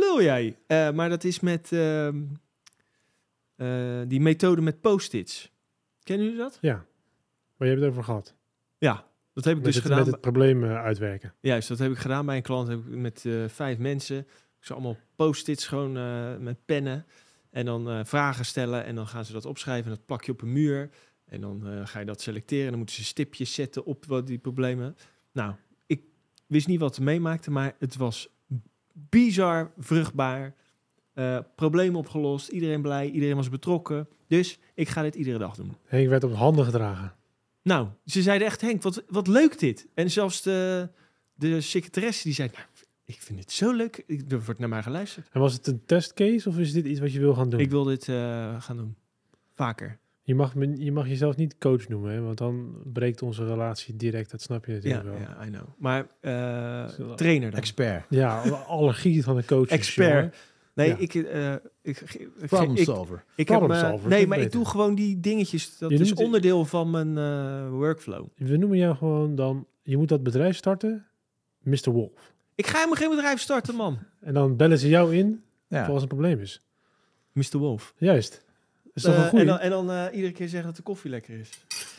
lul jij? Eh, maar dat is met ehm, eh, die methode met post-its. Kennen jullie dat? Ja, maar je hebt het over gehad. Ja, dat heb ik Met, dus het, gedaan. met het probleem eh, uitwerken. Juist, dat heb ik gedaan bij een klant heb ik met eh, vijf mensen. Ik zou allemaal post-its gewoon met pennen. En dan vragen stellen en dan gaan ze dat opschrijven. En dat plak je op een muur. En dan ga je dat selecteren. En dan moeten ze stipjes zetten op wat die problemen. Nou, ik wist niet wat ze meemaakte, maar het was bizar vruchtbaar. Eh probleem opgelost. Iedereen blij. Iedereen was betrokken. Dus ik ga dit iedere dag doen. Henk werd op handen gedragen. Nou, ze zeiden echt, Henk, wat, wat leuk dit. En zelfs de, de secretaresse die zei, nou, ik vind het zo leuk. Ik, er wordt naar mij geluisterd. En was het een testcase of is dit iets wat je wil gaan doen? Ik wil dit eh, gaan doen. Vaker. Je, mag, me- je mag jezelf niet coach noemen, hè, want dan breekt onze relatie direct. Dat snap je Ja, natuurlijk wel. ja, I know. Maar eh, trainer dan. Expert. Ja, alle allergie van de coach. Expert. Nee, Ja. ik, eh, ik, ik, ik, Problem ik, solver. ik heb, eh, solver, nee, maar ik doe gewoon die dingetjes. Dat Je is onderdeel van mijn eh, workflow. We noemen jou gewoon dan, je moet dat bedrijf starten, Mr. Wolf. Ik ga helemaal geen bedrijf starten, man. En dan bellen ze jou in Ja. voor als een probleem is. Mr. Wolf. Juist. Is toch Eh, een goeie? en dan, en dan iedere keer zeggen dat de koffie lekker is.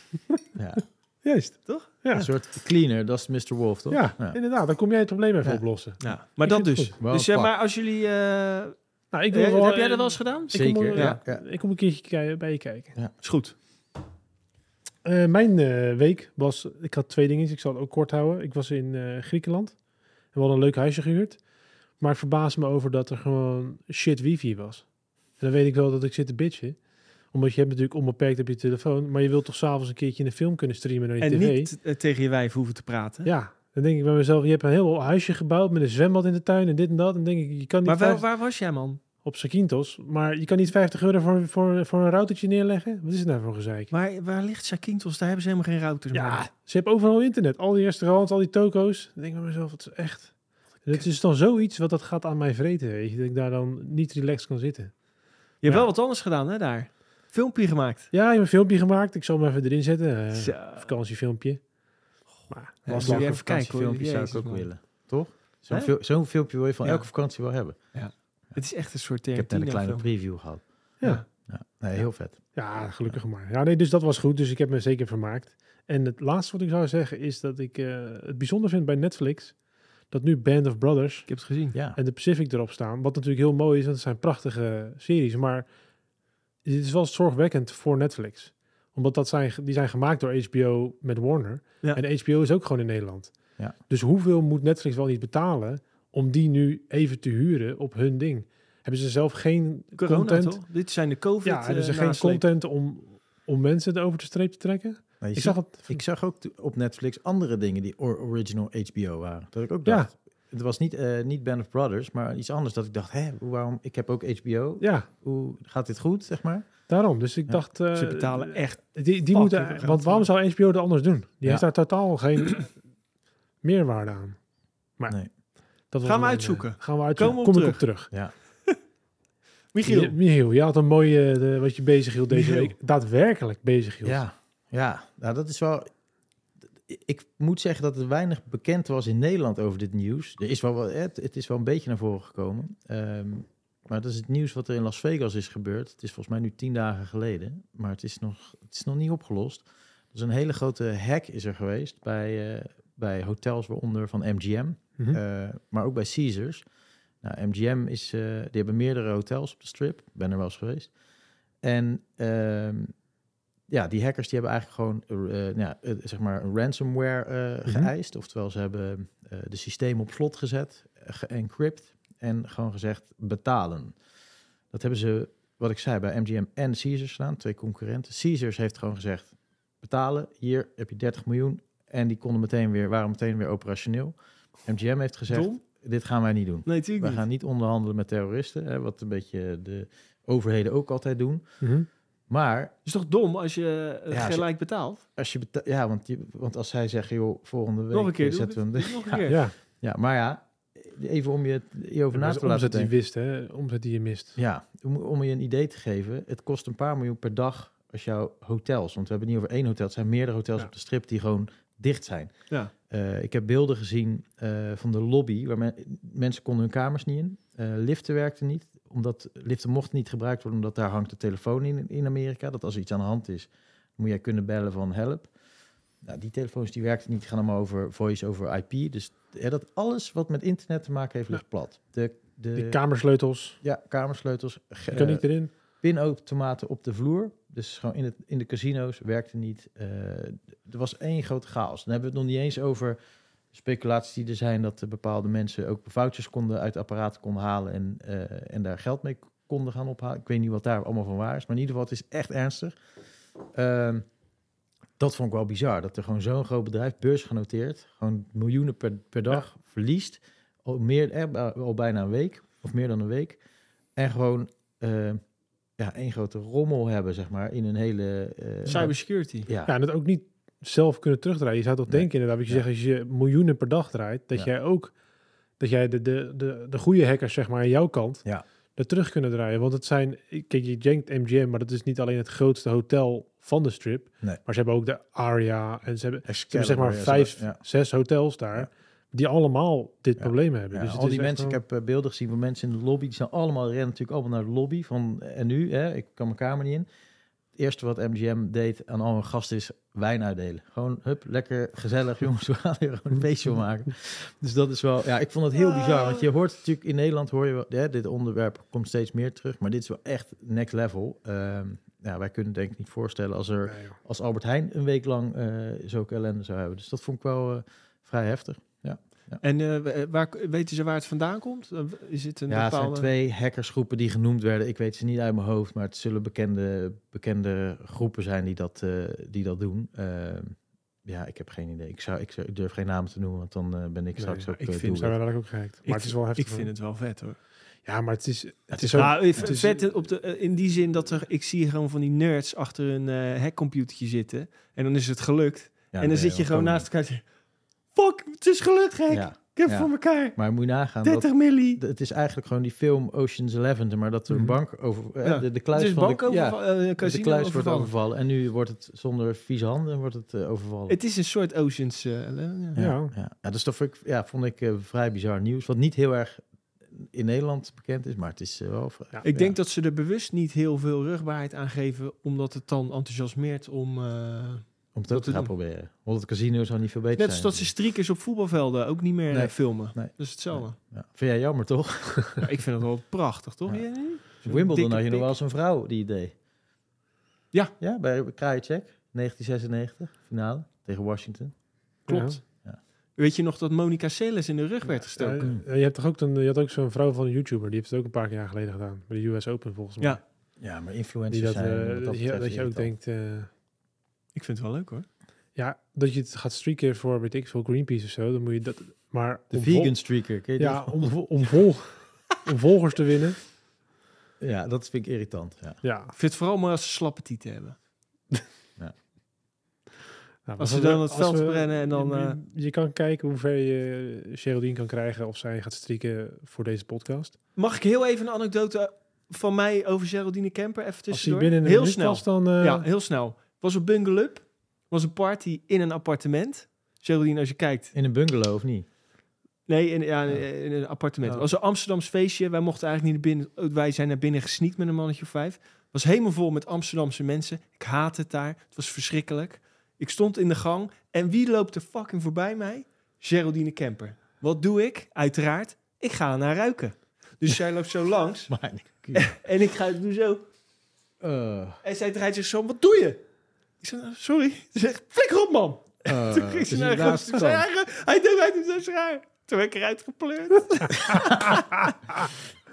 ja. Juist. Toch? Ja. Een soort cleaner, dat is Mr. Wolf, toch? Ja, inderdaad. Dan kom jij het probleem even Ja. oplossen. Ja, maar Ik dat dus. Dus eh, pak. maar als jullie... eh, Nou, ik eh, wil wel, heb jij dat wel eens gedaan? Ik kom, Zeker, eh, ja. ja. Ik kom een keertje bij je kijken. Is goed. Eh, mijn eh, week was, ik had twee dingen, ik zal het ook kort houden. Ik was in eh, Griekenland en we hadden een leuk huisje gehuurd. Maar ik verbaasde me over dat er gewoon shit wifi was. En dan weet ik wel dat ik zit te bitchen. Omdat je hebt natuurlijk onbeperkt op je telefoon. Maar je wilt toch s'avonds een keertje een film kunnen streamen naar je En tv. niet eh, tegen je wijf hoeven te praten. Ja, dan denk ik bij mezelf, je hebt een heel huisje gebouwd met een zwembad in de tuin en dit en dat. En denk ik, je kan niet maar waar, waar was jij, man? op Zakynthos, maar je kan niet 50 euro voor, voor, voor een routertje neerleggen. Wat is het nou voor gezeik? Waar, waar ligt Zakynthos? Daar hebben ze helemaal geen routers Ja, meer. ze hebben overal internet. Al die restaurants, al die toko's. Dan denk ik bij mezelf, het is echt... Het is dan zoiets wat dat gaat aan mij vreten, weet je. Dat ik daar dan niet relaxed kan zitten. Je hebt Ja. wel wat anders gedaan, hè, daar. Filmpje gemaakt. Ja, ik heb een filmpje gemaakt. Ik zal hem even erin zetten. eh, Zo. vakantiefilmpje. Maar Ja, was je even filmpjes zou ik ook man. willen. Toch? Zo'n fil- zo'n filmpje wil je van Ja. elke vakantie wel hebben. Het is echt een soort Ik heb net een kleine preview gehad. Ja. Ja. Nee, heel vet. Ja, gelukkig maar. Ja, nee, dus dat was goed. Dus ik heb me zeker vermaakt. En het laatste wat ik zou zeggen is dat ik eh, het bijzonder vind bij Netflix... dat nu Band of Brothers Ik heb het gezien. Ja. en de Pacific erop staan. Wat natuurlijk heel mooi is, want het zijn prachtige series. Maar dit is wel zorgwekkend voor Netflix. Omdat dat zijn, die zijn gemaakt door HBO met Warner. Ja. En HBO is ook gewoon in Nederland. Ja. Dus hoeveel moet Netflix wel niet betalen om die nu even te huren op hun ding? Hebben ze zelf geen Corona, content? toch? Dit zijn de covid Ja, hebben ze eh, geen nasleep. content om, om mensen over de streep te trekken? Ik zag het. Ik zag ook op Netflix andere dingen die or- original HBO waren. Dat ik ook Ja. Het was niet, eh, niet Band of Brothers, maar iets anders. Dat ik dacht, hè, waarom? Ik heb ook HBO. Ja, Hoe gaat dit goed, zeg maar? daarom. Dus ik Ja. dacht... eh, Ze betalen echt. Die, die moeten, want waarom zou HBO dat anders doen? Die Ja. heeft daar totaal geen meerwaarde aan. Maar Nee. dat Gaan we uitzoeken. eh, gaan we uitzoeken. Kom op ik op terug. Ja. Michiel. Je, Michiel, je had een mooie de, wat je bezig hield deze Michiel. week. Daadwerkelijk bezig hield. Ja, ja. Nou, dat is wel... Ik moet zeggen dat er weinig bekend was in Nederland over dit nieuws. Er is wel, wat- het, het is wel een beetje naar voren gekomen. Ehm, maar dat is het nieuws wat er in Las Vegas is gebeurd. Het is volgens mij nu tien dagen geleden. Maar het is nog, het is nog niet opgelost. Dus een hele grote hack is er geweest bij, eh, bij hotels, waaronder van MGM. Mhm. Eh, maar ook bij Caesars. Nou, MGM is, eh, die hebben meerdere hotels op de strip. Ik ben er wel eens geweest. En ehm, ja, die hackers die hebben eigenlijk gewoon eh, nou ja, eh, zeg maar een ransomware Mhm. geëist. Oftewel, ze hebben de systeem op slot gezet, geencrypt en gewoon gezegd betalen. Dat hebben ze, wat ik zei, bij MGM en Caesars gedaan, twee concurrenten. Caesars heeft gewoon gezegd betalen. Hier heb je 30 miljoen. En die konden meteen weer, waren meteen weer operationeel. MGM heeft gezegd, Dom? dit gaan wij niet doen. Nee, natuurlijk We gaan niet onderhandelen met terroristen, hè, wat een beetje de overheden ook altijd doen. Mhm. Maar Het is toch dom als je eh, Ja, gelijk betaalt? als je beta- ja, want, je, want als zij zeggen, joh, volgende week Nog een keer eh, doen. zetten we hem. Nog een keer. Ja, ja, maar ja, even om je hierover na te laten omzet die je denken. wist, hè? Omzet die je mist. Ja, om, om je een idee te geven, het kost een paar miljoen per dag als jouw hotels, want we hebben het niet over één hotel, het zijn meerdere hotels Ja. op de strip die gewoon dicht zijn. Ja. Eh, ik heb beelden gezien eh, van de lobby, waar men- mensen konden hun kamers niet in. Eh, liften werkten niet, omdat liften mochten niet gebruikt worden, omdat daar hangt de telefoon in in Amerika. Dat als er iets aan de hand is, moet jij kunnen bellen van help. Nou, die telefoons die werkten niet, gaan allemaal over voice over IP. Dus ja, dat alles wat met internet te maken heeft, ligt plat. De, de, Die kamersleutels, ja, kamersleutels. ge- kan niet erin. pinautomaten op de vloer. Dus gewoon in, het, in de casino's werkte niet. Eh, er was één grote chaos. Dan hebben we het nog niet eens over speculaties die er zijn... dat er bepaalde mensen ook vouchers konden uit apparaten konden halen... En, eh, en daar geld mee konden gaan ophalen. Ik weet niet wat daar allemaal van waar is. Maar in ieder geval, het is echt ernstig. Ehm, dat vond ik wel bizar. Dat er gewoon zo'n groot bedrijf, beursgenoteerd... gewoon miljoenen per, per dag verliest. Al, meer, eh, al bijna een week, of meer dan een week. En gewoon... eh, ja, één grote rommel hebben, zeg maar, in een hele... eh, Cybersecurity. Ja, Ja, en het ook niet zelf kunnen terugdraaien. Je zou toch Nee. denken inderdaad, wat je zegt, als je miljoenen per dag draait, dat jij ook, dat jij de, de, de, de goede hackers, zeg maar, aan jouw kant, Ja. er terug kunnen draaien. Want het zijn, kijk, je denkt MGM, maar dat is niet alleen het grootste hotel van de strip, Nee. maar ze hebben ook de Aria en ze hebben, ze hebben Excalibur, zeg maar vijf, ja. zes hotels daar, die allemaal dit Ja. probleem hebben. Ja, dus al die mensen, ik heb eh, beelden gezien van mensen in de lobby, die zijn allemaal, rennen natuurlijk allemaal naar de lobby van, en nu, hè, ik kan mijn kamer niet in. Het eerste wat MGM deed aan al hun gasten is wijn uitdelen. Gewoon, hup, lekker gezellig, jongens, we gaan hier gewoon een feestje van maken. Dus dat is wel, ja, ik vond het heel bizar, want je hoort natuurlijk, in Nederland hoor je wel, dit onderwerp komt steeds meer terug, maar dit is wel echt next level. Ehm, ja, wij kunnen denk ik niet voorstellen als er, als Albert Heijn een week lang eh zulke ellende zou hebben. Dus dat vond ik wel eh, vrij heftig. En eh, waar, weten ze waar het vandaan komt? Eh, Is het een Ja, het zijn bepaalde... twee hackersgroepen die genoemd werden. Ik weet ze niet uit mijn hoofd, maar het zullen bekende, bekende groepen zijn die dat, eh, die dat doen. Ehm, ja, ik heb geen idee. Ik, zou, ik, zou- ik durf geen namen te noemen, want dan eh, ben ik straks ook ik eh, vind- Zijn doelwit. we daar ook gehackt. Maar ik, het is wel heftig. Ik vind het wel vet hoor. Ja, maar het is, het is is ook... Nou, het is- vet op de, eh, in die zin dat er, ik zie gewoon van die nerds achter een eh hackcomputertje zitten. En dan is het gelukt. Ja, en dan nee, zit je gewoon naast elkaar Fuck, het is gelukt gek. Ja, ik heb ja. voor elkaar. maar moet je nagaan. Dat, 30 milli. het is eigenlijk gewoon die film Ocean's Eleven, maar dat er een Mhm. bank over... eh, Ja. de, de kluis is van bank de, ja, over, de casino kluis wordt overvallen. En nu wordt het zonder vieze handen wordt het eh, overvallen. Het is een soort Oceans. eh, ja. Ja. Ja, ja. ja dus dat vond ik, ja, vond ik eh, vrij bizar nieuws. Wat niet heel erg in Nederland bekend is, maar het is eh, wel... vrij- Ja. Ik denk dat ze er bewust niet heel veel rugbaarheid aan geven, omdat het dan enthousiasmeert om... eh, Om het dat te gaan doen. proberen. Want het casino zou niet veel beter net als zijn. dat ze striekers op voetbalvelden ook niet meer Nee. eh, filmen. Nee. Dat is hetzelfde. Ja. Vind jij jammer, toch? Ja, ik vind het wel prachtig, toch? Ja. Wimbledon had je nog wel eens een vrouw die deed. Ja. Ja, bij Krajicek, 1996, finale tegen Washington. Klopt. Ja. Weet je nog dat Monica Seles in de rug werd gestoken? Ja, je hebt toch ook, een, je had ook zo'n vrouw van een YouTuber, die heeft het ook een paar jaar geleden gedaan. Bij de US Open volgens mij. Ja. Ja, maar Die influencers dat, zijn... eh, wat dat, je, betreft dat je ook denkt, eh, Ik vind het wel leuk hoor. ja, dat je het gaat streaken voor, weet ik veel, Greenpeace of zo, dan moet je dat, maar De vegan streaker, ken je die? ja, om, om, vol, om volgers te winnen. Ja, dat vind ik irritant. Ja. Ja. Ik vind het vooral mooi als ze slappe tieten hebben. Nou, Als ze dan het veld we- brennen en dan, Je, eh, je kan kijken hoe ver je Geraldine kan krijgen of zij gaat strikken voor deze podcast. Mag ik heel even een anekdote van mij over Geraldine Kemper even Als hij tussendoor? binnen een heel minuut snel. was, dan... eh, Ja, heel snel. Was Bungle Up. Was een party in een appartement. Geraldine, als je kijkt. In een bungalow, of niet? Nee, in, ja, in een appartement. Oh. Het was een Amsterdams feestje. Wij mochten eigenlijk niet naar binnen. Wij zijn naar binnen gesneakt met een mannetje of vijf. Het was helemaal vol met Amsterdamse mensen. Ik haat het daar. Het was verschrikkelijk. Ik stond in de gang. En wie loopt er fucking voorbij mij? Geraldine Kemper. Wat doe ik? Uiteraard. Ik ga naar ruiken. Dus zij loopt zo langs. Maar, En ik ga doe zo. uh, En zij draait zich zo. Wat doe je? Ik zei, nou, sorry. Ze zegt, flikker op man. uh, Toen ging ze is naar Toen zei kant. hij, hij doet zo zwaar. Toen werd ik eruit gepleurd.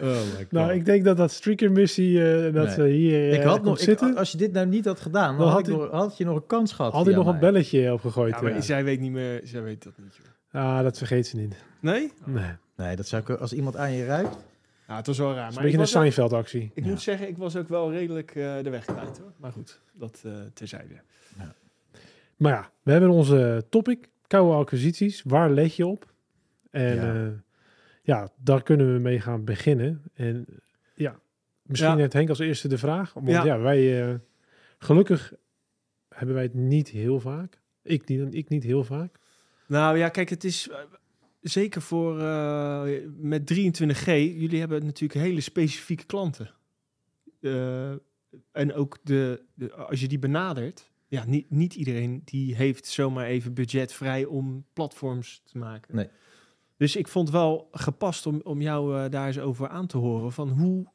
Oh my god. Nou, ik denk dat dat streaker-missie, eh, dat Nee. ze hier eh, ik had nog, ik- als je dit nou niet had gedaan, dan Dan had, had ik hij- nog, had je nog een kans gehad. had hij nog een belletje opgegooid. Ja, maar ja. zij weet niet meer, zij weet dat niet, joh. Ah, dat vergeet ze niet. Nee? Nee. Nee, dat zou ik, als iemand aan je ruikt. Ja, het was wel raar. Het Maar een ik, beetje een Seinfeld-actie. ik Ja. moet zeggen, ik was ook wel redelijk eh, de weg kwijt, hoor. Maar goed, dat eh terzijde. Maar ja, we hebben onze topic, koude acquisities. Waar let je op? En Ja. ja, ja daar kunnen we mee gaan beginnen. En ja, misschien Ja. heeft Henk als eerste de vraag. Want Ja. ja, wij, eh, gelukkig hebben wij het niet heel vaak. Ik niet, ik niet heel vaak. Nou ja, kijk, het is eh, zeker voor eh, met 23G. Jullie hebben natuurlijk hele specifieke klanten. Eh, en ook de, de, als je die benadert, ja, niet, niet iedereen die heeft zomaar even budget vrij om platforms te maken. Nee. Dus ik vond wel gepast om, om jou eh, daar eens over aan te horen van hoe.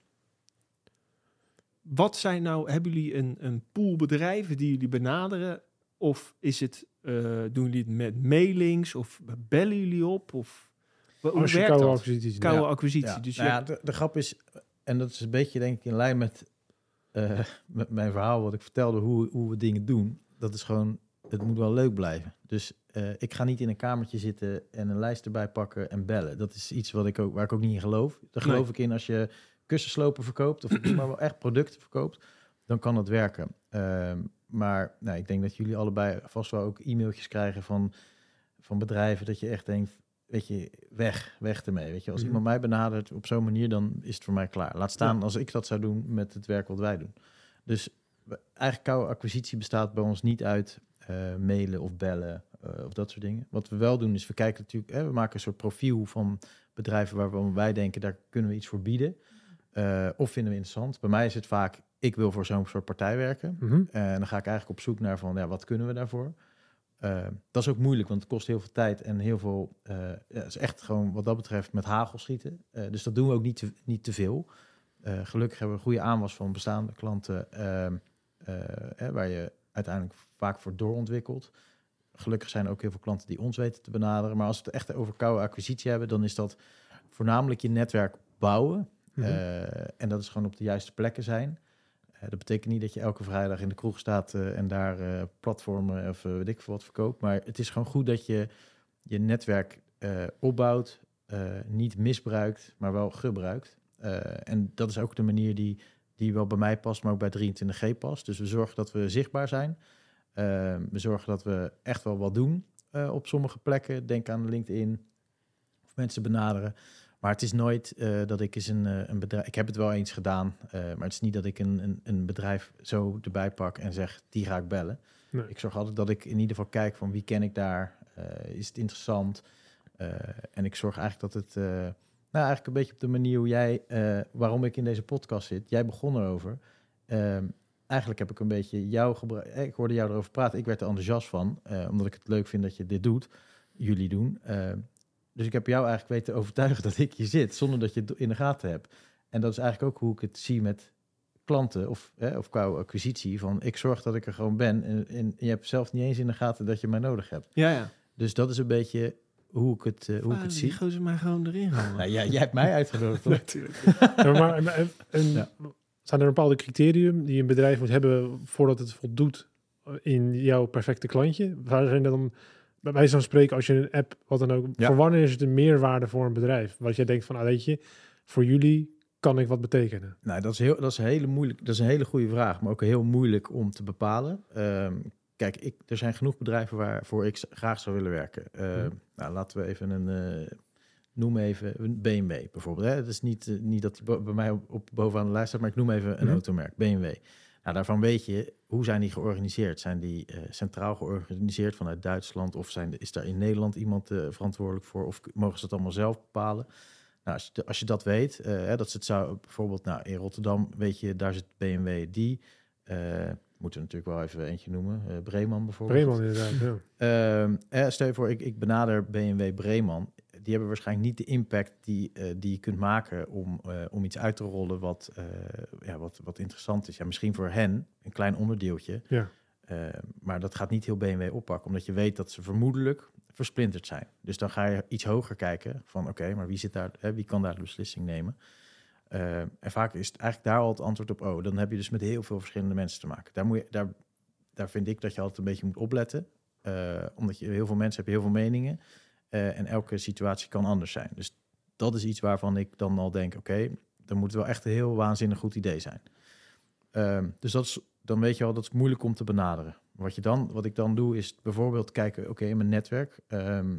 Wat zijn nou, hebben jullie een, een pool bedrijven die jullie benaderen? Of is het, eh, doen jullie het met mailings? Of bellen jullie op? Of hoe Als werkt koude dat? acquisities Koude Ja. acquisitie. Ja, Dus nou ja, de, de grap is, en dat is een beetje denk ik in lijn met, eh, met mijn verhaal wat ik vertelde, hoe, hoe we dingen doen. Dat is gewoon, het moet wel leuk blijven. Dus eh, ik ga niet in een kamertje zitten en een lijst erbij pakken en bellen. Dat is iets wat ik ook, waar ik ook niet in geloof. Daar geloof Nee. ik in als je kussenslopen verkoopt of maar wel echt producten verkoopt, dan kan het werken. Ehm, maar nou, ik denk dat jullie allebei vast wel ook e-mailtjes krijgen van, van bedrijven dat je echt denkt, weet je, weg, weg ermee. Weet je, als Mhm. iemand mij benadert op zo'n manier, dan is het voor mij klaar. Laat staan als ik dat zou doen met het werk wat wij doen. Dus eigenlijk koude acquisitie bestaat bij ons niet uit eh, mailen of bellen eh, of dat soort dingen. Wat we wel doen is we kijken natuurlijk, hè, we maken een soort profiel van bedrijven waarvan wij denken daar kunnen we iets voor bieden. Eh, of vinden we interessant. Bij mij is het vaak, ik wil voor zo'n soort partij werken. Mhm. En dan ga ik eigenlijk op zoek naar van, ja, wat kunnen we daarvoor? Eh, dat is ook moeilijk, want het kost heel veel tijd en heel veel... ja, het is echt gewoon wat dat betreft met hagel schieten. Eh, dus dat doen we ook niet te, niet te veel. Gelukkig hebben we een goede aanwas van bestaande klanten... ehm, eh, waar je uiteindelijk vaak voor doorontwikkelt. Gelukkig zijn er ook heel veel klanten die ons weten te benaderen. Maar als we het echt over koude acquisitie hebben... dan is dat voornamelijk je netwerk bouwen... Mhm. En dat is gewoon op de juiste plekken zijn. Eh, dat betekent niet dat je elke vrijdag in de kroeg staat eh, en daar eh, platformen of weet ik veel wat verkoopt. Maar het is gewoon goed dat je je netwerk opbouwt, niet misbruikt, maar wel gebruikt. En dat is ook de manier die, die wel bij mij past, maar ook bij 23G past. Dus we zorgen dat we zichtbaar zijn. We zorgen dat we echt wel wat doen op sommige plekken. Denk aan LinkedIn of mensen benaderen. Maar het is nooit eh, dat ik eens een, eh, een bedrijf... Ik heb het wel eens gedaan, eh, maar het is niet dat ik een, een, een bedrijf zo erbij pak en zeg, die ga ik bellen. Nee. Ik zorg altijd dat ik in ieder geval kijk van wie ken ik daar, is het interessant? En ik zorg eigenlijk dat het, nou eigenlijk een beetje op de manier hoe jij, waarom ik in deze podcast zit, jij begon erover. Eigenlijk heb ik een beetje jou gebruikt, ik hoorde jou erover praten, ik werd er enthousiast van, omdat ik het leuk vind dat je dit doet, jullie doen. Dus ik heb jou eigenlijk weten te overtuigen dat ik hier zit, zonder dat je het in de gaten hebt. En dat is eigenlijk ook hoe ik het zie met klanten of, hè, of qua acquisitie. Van ik zorg dat ik er gewoon ben en, en je hebt zelf niet eens in de gaten dat je mij nodig hebt. ja, ja. Dus dat is een beetje hoe ik het, eh, hoe ik Ah, het die zie. gozer mij gewoon erin houden. Nou, jij, jij hebt mij uitgenodigd, toch? Natuurlijk. Ja, maar, maar- en, en Ja. zijn er bepaalde criterium die een bedrijf moet hebben voordat het voldoet in jouw perfecte klantje? Waar zijn dan, bij wijze van spreken, als je een app, wat dan ook, Ja. voor wanneer is het een meerwaarde voor een bedrijf? Wat jij denkt van, ah, weet je, voor jullie kan ik wat betekenen. Nou, dat is, heel, dat is een hele moeilijk, dat is een hele goede vraag, maar ook heel moeilijk om te bepalen. Ehm, kijk, ik, er zijn genoeg bedrijven waarvoor ik graag zou willen werken. Ehm, Mhm. Nou, laten we even een, eh, noem even een BMW bijvoorbeeld. Hè? Het is niet, eh, niet dat die bij mij op, op bovenaan de lijst staat, maar ik noem even een Mhm. automerk, BMW. Nou, daarvan weet je, hoe zijn die georganiseerd? Zijn die eh, centraal georganiseerd vanuit Duitsland? Of zijn, de- is daar in Nederland iemand eh, verantwoordelijk voor? Of mogen ze het allemaal zelf bepalen? Nou, als, je, als je dat weet, eh, hè, dat ze het zou bijvoorbeeld nou, in Rotterdam, weet je, daar zit BMW die. moeten we natuurlijk wel even eentje noemen. Breeman bijvoorbeeld. Breeman inderdaad, ja. Ehm, eh, stel je voor, ik, ik benader BMW Breeman. Die hebben waarschijnlijk niet de impact die, eh, die je kunt maken om, eh, om iets uit te rollen wat, eh, ja, wat, wat interessant is. Ja, misschien voor hen een klein onderdeeltje. Ja. Maar dat gaat niet heel BMW oppakken, omdat je weet dat ze vermoedelijk versplinterd zijn. Dus dan ga je iets hoger kijken van oké, maar wie zit daar, hè, wie kan daar de beslissing nemen? En vaak is het eigenlijk daar al het antwoord op, oh, dan heb je dus met heel veel verschillende mensen te maken. Daar, moet je, daar, daar vind ik dat je altijd een beetje moet opletten. Omdat je heel veel mensen hebt, heel veel meningen. Eh, en elke situatie kan anders zijn. Dus dat is iets waarvan ik dan al denk, oké, dan moet het wel echt een heel waanzinnig goed idee zijn. Ehm, dus dat is, dan weet je al, dat is moeilijk om te benaderen. Wat, je dan, wat ik dan doe, is bijvoorbeeld kijken, oké, in mijn netwerk. ehm,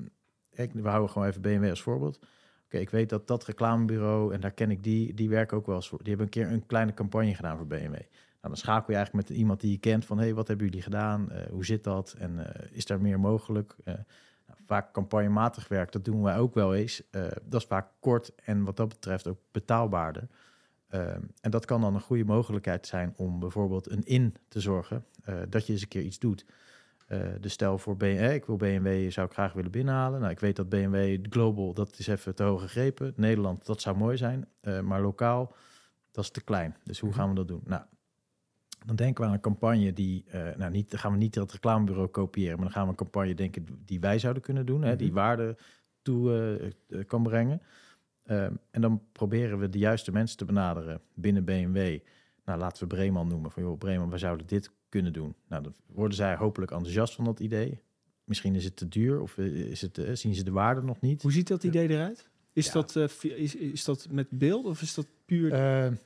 ik, we houden gewoon even BMW als voorbeeld. Oké, ik weet dat dat reclamebureau, en daar ken ik die, die werken ook wel eens voor. Die hebben een keer een kleine campagne gedaan voor BMW. Nou, dan schakel je eigenlijk met iemand die je kent van, hey, wat hebben jullie gedaan? Eh, hoe zit dat? En eh, is daar meer mogelijk? Vaak campagnematig werk, dat doen wij ook wel eens. Eh, dat is vaak kort en wat dat betreft ook betaalbaarder. Ehm, en dat kan dan een goede mogelijkheid zijn om bijvoorbeeld een in te zorgen eh, dat je eens een keer iets doet. Eh, dus stel voor BMW, ik wil BMW, zou ik graag willen binnenhalen. Nou, ik weet dat BMW Global, dat is even te hoog gegrepen. Nederland, dat zou mooi zijn. Maar lokaal, dat is te klein. Dus hoe Mhm. gaan we dat doen? Nou, dan denken we aan een campagne die, eh, nou, niet, dan gaan we niet dat reclamebureau kopiëren, maar dan gaan we een campagne denken die wij zouden kunnen doen, hè, die Mhm. waarde toe eh, eh, kan brengen. Ehm, en dan proberen we de juiste mensen te benaderen binnen BMW. Nou, laten we Breeman noemen. Van joh, Breeman, we zouden dit kunnen doen. Nou, dan worden zij hopelijk enthousiast van dat idee. Misschien is het te duur of is het, zien ze de waarde nog niet. Hoe ziet dat idee eruit? Is, Ja. dat, is, is dat met beeld of is dat puur...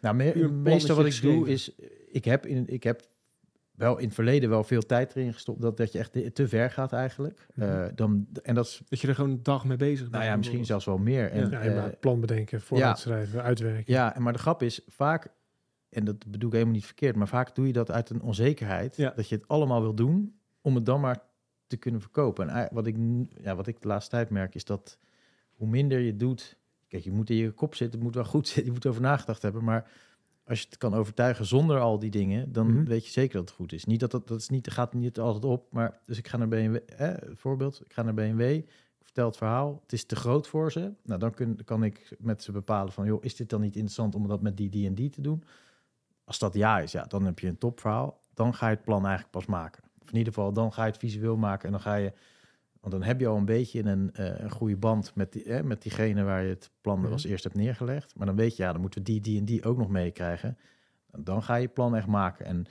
Nou, me- puur meestal wat ik doe is, ik heb, in, ik heb wel in het verleden wel veel tijd erin gestopt dat, dat je echt te- ver gaat eigenlijk. Mhm. Eh, dan, en dat is, dat je er gewoon een dag mee bezig bent? nou ja, misschien zelfs wel meer. En, Ja, eh, ja, plan bedenken, vooruitschrijven, uitwerken. Ja, en maar de grap is vaak, en dat bedoel ik helemaal niet verkeerd, maar vaak doe je dat uit een onzekerheid. Ja. Dat je het allemaal wil doen om het dan maar te kunnen verkopen. En ei- wat ik, ja, wat ik de laatste tijd merk is dat hoe minder je doet, kijk, je moet in je kop zitten, het moet wel goed zitten, je moet over nagedacht hebben, maar als je het kan overtuigen zonder al die dingen, dan Mhm. weet je zeker dat het goed is. Niet dat dat, dat is niet, gaat niet altijd op, maar dus ik ga naar BMW, eh, voorbeeld, ik ga naar BMW, ik vertel het verhaal, het is te groot voor ze. Nou, dan kun, kan ik met ze bepalen van, joh, is dit dan niet interessant om dat met die, die en die te doen? Als dat ja is, ja, dan heb je een topverhaal. Dan ga je het plan eigenlijk pas maken. Of in ieder geval, dan ga je het visueel maken en dan ga je, want dan heb je al een beetje een, eh, een goede band met, die, eh, met diegene waar je het plan Mhm. als eerst hebt neergelegd. Maar dan weet je, ja, dan moeten we die, die en die ook nog meekrijgen. Dan ga je plan echt maken. En,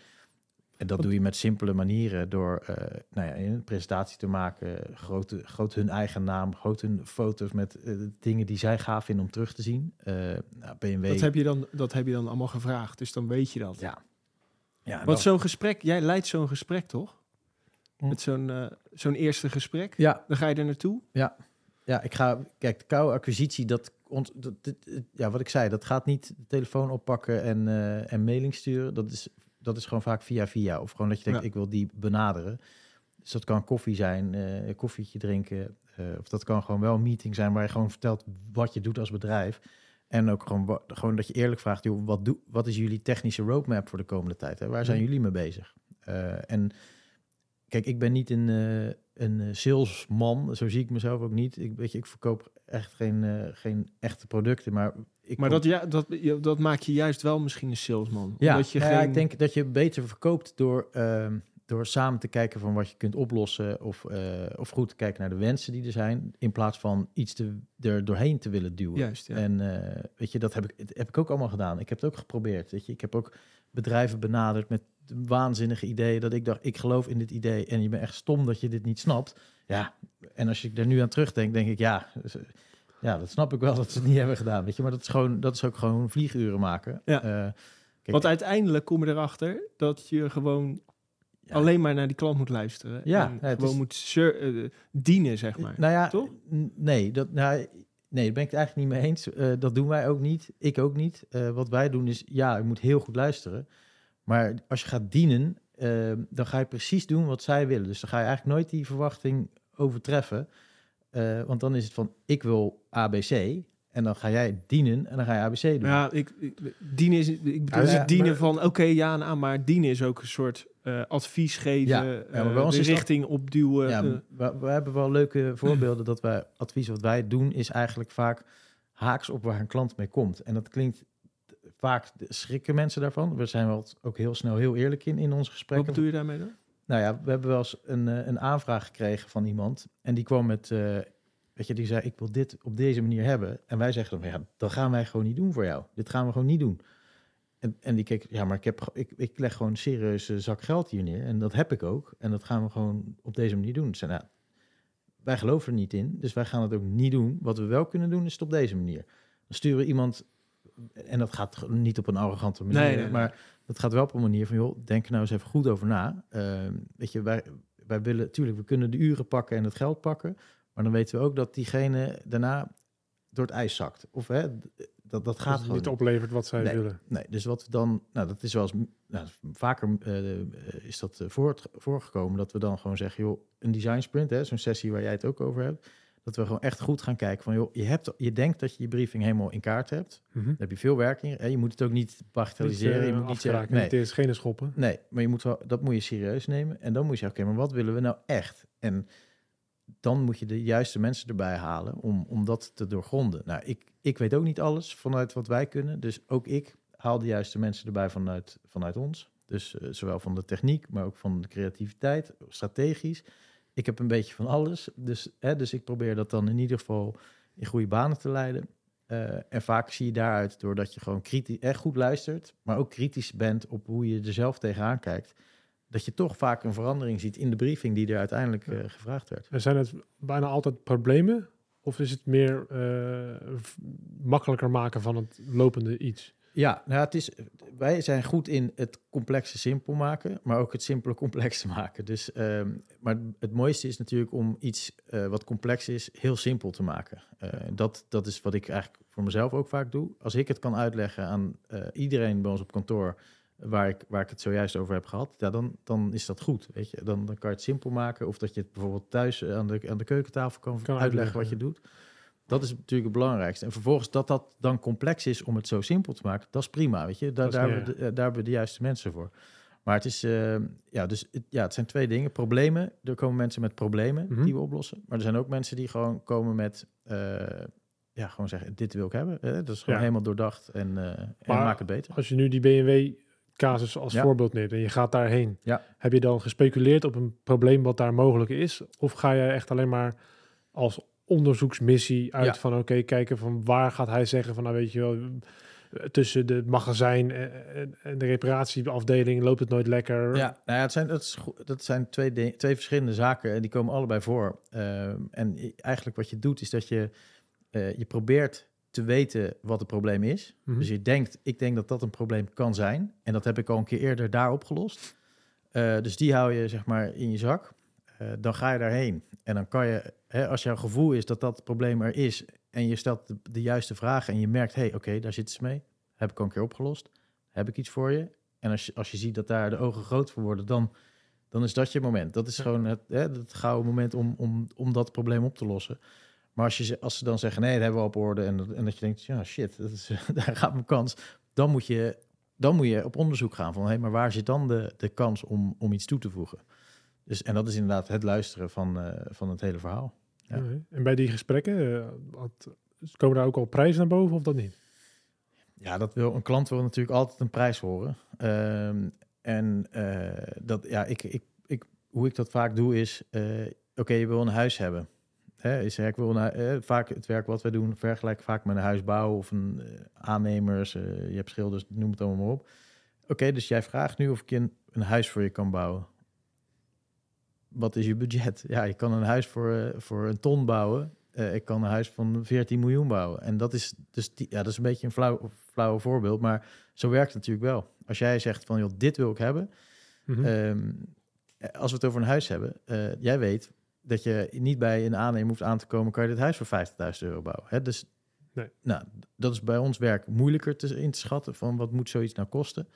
en dat doe je met simpele manieren door eh, nou ja, een presentatie te maken. Groot, groot hun eigen naam, groot hun foto's met eh, dingen die zij gaaf vinden om terug te zien. Nou, BMW. Dat heb, je dan, dat heb je dan allemaal gevraagd, dus dan weet je dat. Ja. Ja, Want zo'n gesprek, jij leidt zo'n gesprek toch? Hm. Met zo'n eh, zo'n eerste gesprek. ja, Dan ga je er naartoe. Ja, ik ga. Kijk, de koude acquisitie, dat, ont, dat, dit- ja, wat ik zei, dat gaat niet de telefoon oppakken en, eh, en mailing sturen. Dat is, dat is gewoon vaak via via. Of gewoon dat je denkt, Ja. ik wil die benaderen. Dus dat kan koffie zijn, een koffietje drinken. of dat kan gewoon wel een meeting zijn waar je gewoon vertelt wat je doet als bedrijf. En ook gewoon, gewoon dat je eerlijk vraagt, joh, wat, doe, wat is jullie technische roadmap voor de komende tijd? Hè? Waar zijn Mhm. jullie mee bezig? En kijk, ik ben niet een, eh, een eh, salesman, zo zie ik mezelf ook niet. Ik, weet je, ik verkoop echt geen, eh, geen echte producten, maar ik Maar dat, ja, dat, dat maakt je juist wel misschien een salesman. ja, Omdat je nou ja, geen... ik denk dat je beter verkoopt door, ehm, door samen te kijken van wat je kunt oplossen of, of goed te kijken naar de wensen die er zijn, in plaats van iets te, er doorheen te willen duwen. Juist, ja. En weet je, dat heb ik, heb ik ook allemaal gedaan. Ik heb het ook geprobeerd. Weet je, ik heb ook bedrijven benaderd met waanzinnige ideeën. Dat ik dacht, ik geloof in dit idee en je bent echt stom dat je dit niet snapt. Ja, en als je er nu aan terugdenkt, denk ik, ja, dus, eh, ja, dat snap ik wel dat ze het niet hebben gedaan. Weet je, maar dat is gewoon, dat is ook gewoon vlieguren maken. Ja. Eh, kijk, Want uiteindelijk kom je erachter dat je gewoon ja. alleen maar naar die klant moet luisteren. Ja, en ja, het gewoon is- moet eh, dienen, zeg maar. Nou ja, Toch? n- nee, dat, nou, nee, daar ben ik het eigenlijk niet mee eens. Dat doen wij ook niet. Ik ook niet. Wat wij doen is, ja, je moet heel goed luisteren. Maar als je gaat dienen, eh, dan ga je precies doen wat zij willen. Dus dan ga je eigenlijk nooit die verwachting overtreffen. Eh, want dan is het van, ik wil ABC. En dan ga jij dienen en dan ga je ABC doen. Ja, ik, ik, dienen is, ik bedoel, Ja, ja, dienen maar- van oké, ja en aan, maar dienen is ook een soort eh, advies geven, Ja, ja, maar eh, bij ons de dat- richting opduwen. Ja, eh. we, we hebben wel leuke voorbeelden dat wij advies wat wij doen is eigenlijk vaak haaks op waar een klant mee komt. En dat klinkt vaak schrikken mensen daarvan. We zijn wel ook heel snel heel eerlijk in in onze wat gesprekken. bedoel je daarmee dan? Nou ja, we hebben wel eens een, eh, een aanvraag gekregen van iemand en die kwam met, eh, weet je, die zei, ik wil dit op deze manier hebben. En wij zeggen dan, ja, dat gaan wij gewoon niet doen voor jou. Dit gaan we gewoon niet doen. En, en die keek, ja, maar ik, heb, ik, ik leg gewoon een serieuze zak geld hier neer. En dat heb ik ook. En dat gaan we gewoon op deze manier doen. Ze nou, wij geloven er niet in, dus wij gaan het ook niet doen. Wat we wel kunnen doen, is het op deze manier. Dan sturen we iemand, en dat gaat niet op een arrogante manier, Nee, maar dat gaat wel op een manier van, joh, denk er nou eens even goed over na. Ehm, weet je, wij, wij willen, natuurlijk, we kunnen de uren pakken en het geld pakken, maar dan weten we ook dat diegene daarna door het ijs zakt. Of hè, dat, dat gaat het gewoon niet oplevert wat zij Nee. willen. Nee, dus wat we dan, nou, dat is wel eens, nou, vaker eh, is dat eh, voor, voorgekomen dat we dan gewoon zeggen, joh, een design sprint, hè, zo'n sessie waar jij het ook over hebt, dat we gewoon echt goed gaan kijken van, joh, je, hebt, je denkt dat je je briefing helemaal in kaart hebt, daar heb je veel werk in, hè, je moet het ook niet bagatelliseren, je eh, moet niet zeggen, nee, niet eerst geen schoppen. nee, maar je moet wel, dat moet je serieus nemen en dan moet je zeggen, oké, maar wat willen we nou echt? En dan moet je de juiste mensen erbij halen om, om dat te doorgronden. Nou, ik, ik weet ook niet alles vanuit wat wij kunnen. Dus ook ik haal de juiste mensen erbij vanuit, vanuit ons. Dus eh, zowel van de techniek, maar ook van de creativiteit, strategisch. Ik heb een beetje van alles. Dus, hè, dus ik probeer dat dan in ieder geval in goede banen te leiden. Eh, en vaak zie je daaruit, doordat je gewoon kritisch, echt goed luistert, maar ook kritisch bent op hoe je er zelf tegenaan kijkt, dat je toch vaak een verandering ziet in de briefing die er uiteindelijk eh, gevraagd werd. En zijn het bijna altijd problemen? Of is het meer eh, makkelijker maken van het lopende iets? Ja, nou, het is, wij zijn goed in het complexe simpel maken, maar ook het simpele complex maken. Dus, ehm, maar het mooiste is natuurlijk om iets eh, wat complex is, heel simpel te maken. Eh, dat, dat is wat ik eigenlijk voor mezelf ook vaak doe. Als ik het kan uitleggen aan eh, iedereen bij ons op kantoor, waar ik, waar ik het zojuist over heb gehad, ja, dan, dan is dat goed. Weet je? Dan, dan kan je het simpel maken. Of dat je het bijvoorbeeld thuis aan de, aan de keukentafel kan, Kan uitleggen wat je doet. Dat is natuurlijk het belangrijkste. En vervolgens dat dat dan complex is om het zo simpel te maken, dat is prima, weet je. Daar, is daar, meer, hebben we de, eh, daar hebben we de juiste mensen voor. Maar het is, eh, ja, dus het, ja, het zijn twee dingen. Problemen, er komen mensen met problemen Mhm. die we oplossen. Maar er zijn ook mensen die gewoon komen met, eh, ja, gewoon zeggen, dit wil ik hebben. Eh, dat is gewoon Ja. helemaal doordacht en, eh en maak het beter. Als je nu die BMW-casus als Ja. voorbeeld neemt en je gaat daarheen, Ja. heb je dan gespeculeerd op een probleem wat daar mogelijk is? Of ga je echt alleen maar als onderzoeksmissie uit Ja. van oké, kijken van waar gaat hij zeggen van nou weet je wel, tussen de magazijn en, de reparatieafdeling loopt het nooit lekker. Ja, nou ja, het zijn, dat, is, dat zijn twee, di- twee verschillende zaken en die komen allebei voor. Ehm, en eigenlijk wat je doet is dat je, eh, je probeert te weten wat het probleem is. Mhm. Dus je denkt, ik denk dat dat een probleem kan zijn. En dat heb ik al een keer eerder daar opgelost. Eh, dus die hou je zeg maar in je zak. Eh, dan ga je daarheen. En dan kan je, hè, als jouw gevoel is dat dat probleem er is... en je stelt de, de juiste vragen en je merkt... hé, hey, oké, daar zit ze mee. Heb ik al een keer opgelost. Heb ik iets voor je. En als je, als je ziet dat daar de ogen groot voor worden... dan, dan is dat je moment. Dat is gewoon het, hè, het gouden moment om, om, om dat probleem op te lossen. Maar als, je, ze- als ze dan zeggen, nee, dat hebben we op orde... en, dat- en dat je denkt, ja, shit, dat is, daar gaat mijn kans... dan moet je, dan moet je op onderzoek gaan van... hé, maar waar zit dan de, de kans om, om iets toe te voegen? Dus, en dat is inderdaad het luisteren van, eh, van het hele verhaal. Ja. En bij die gesprekken, eh, wat, komen daar ook al prijzen naar boven of dat niet? Ja, dat wil, een klant wil natuurlijk altijd een prijs horen. Ehm, en eh, dat, ja, ik, ik, ik, hoe ik dat vaak doe is, eh, oké, je wil een huis hebben. Hè, is, ik wil een, eh, vaak het werk wat wij doen, vergelijk vaak met een huisbouw of een aannemers. je hebt schilders, noem het allemaal maar op. Oké, dus jij vraagt nu of ik een, een huis voor je kan bouwen. Wat is je budget? Ja, je kan een huis voor, eh, voor een ton bouwen. Eh, ik kan een huis van 14 miljoen bouwen. En dat is, dus die, ja, dat is een beetje een flauw, flauw voorbeeld. Maar zo werkt het natuurlijk wel. Als jij zegt van, joh, dit wil ik hebben. Mhm. Ehm, als we het over een huis hebben. eh, jij weet dat je niet bij een aannemer hoeft aan te komen. Kan je dit huis voor 50.000 euro bouwen. Hè? Dus Nee. nou, dat is bij ons werk moeilijker te, in te schatten. Van wat moet zoiets nou kosten?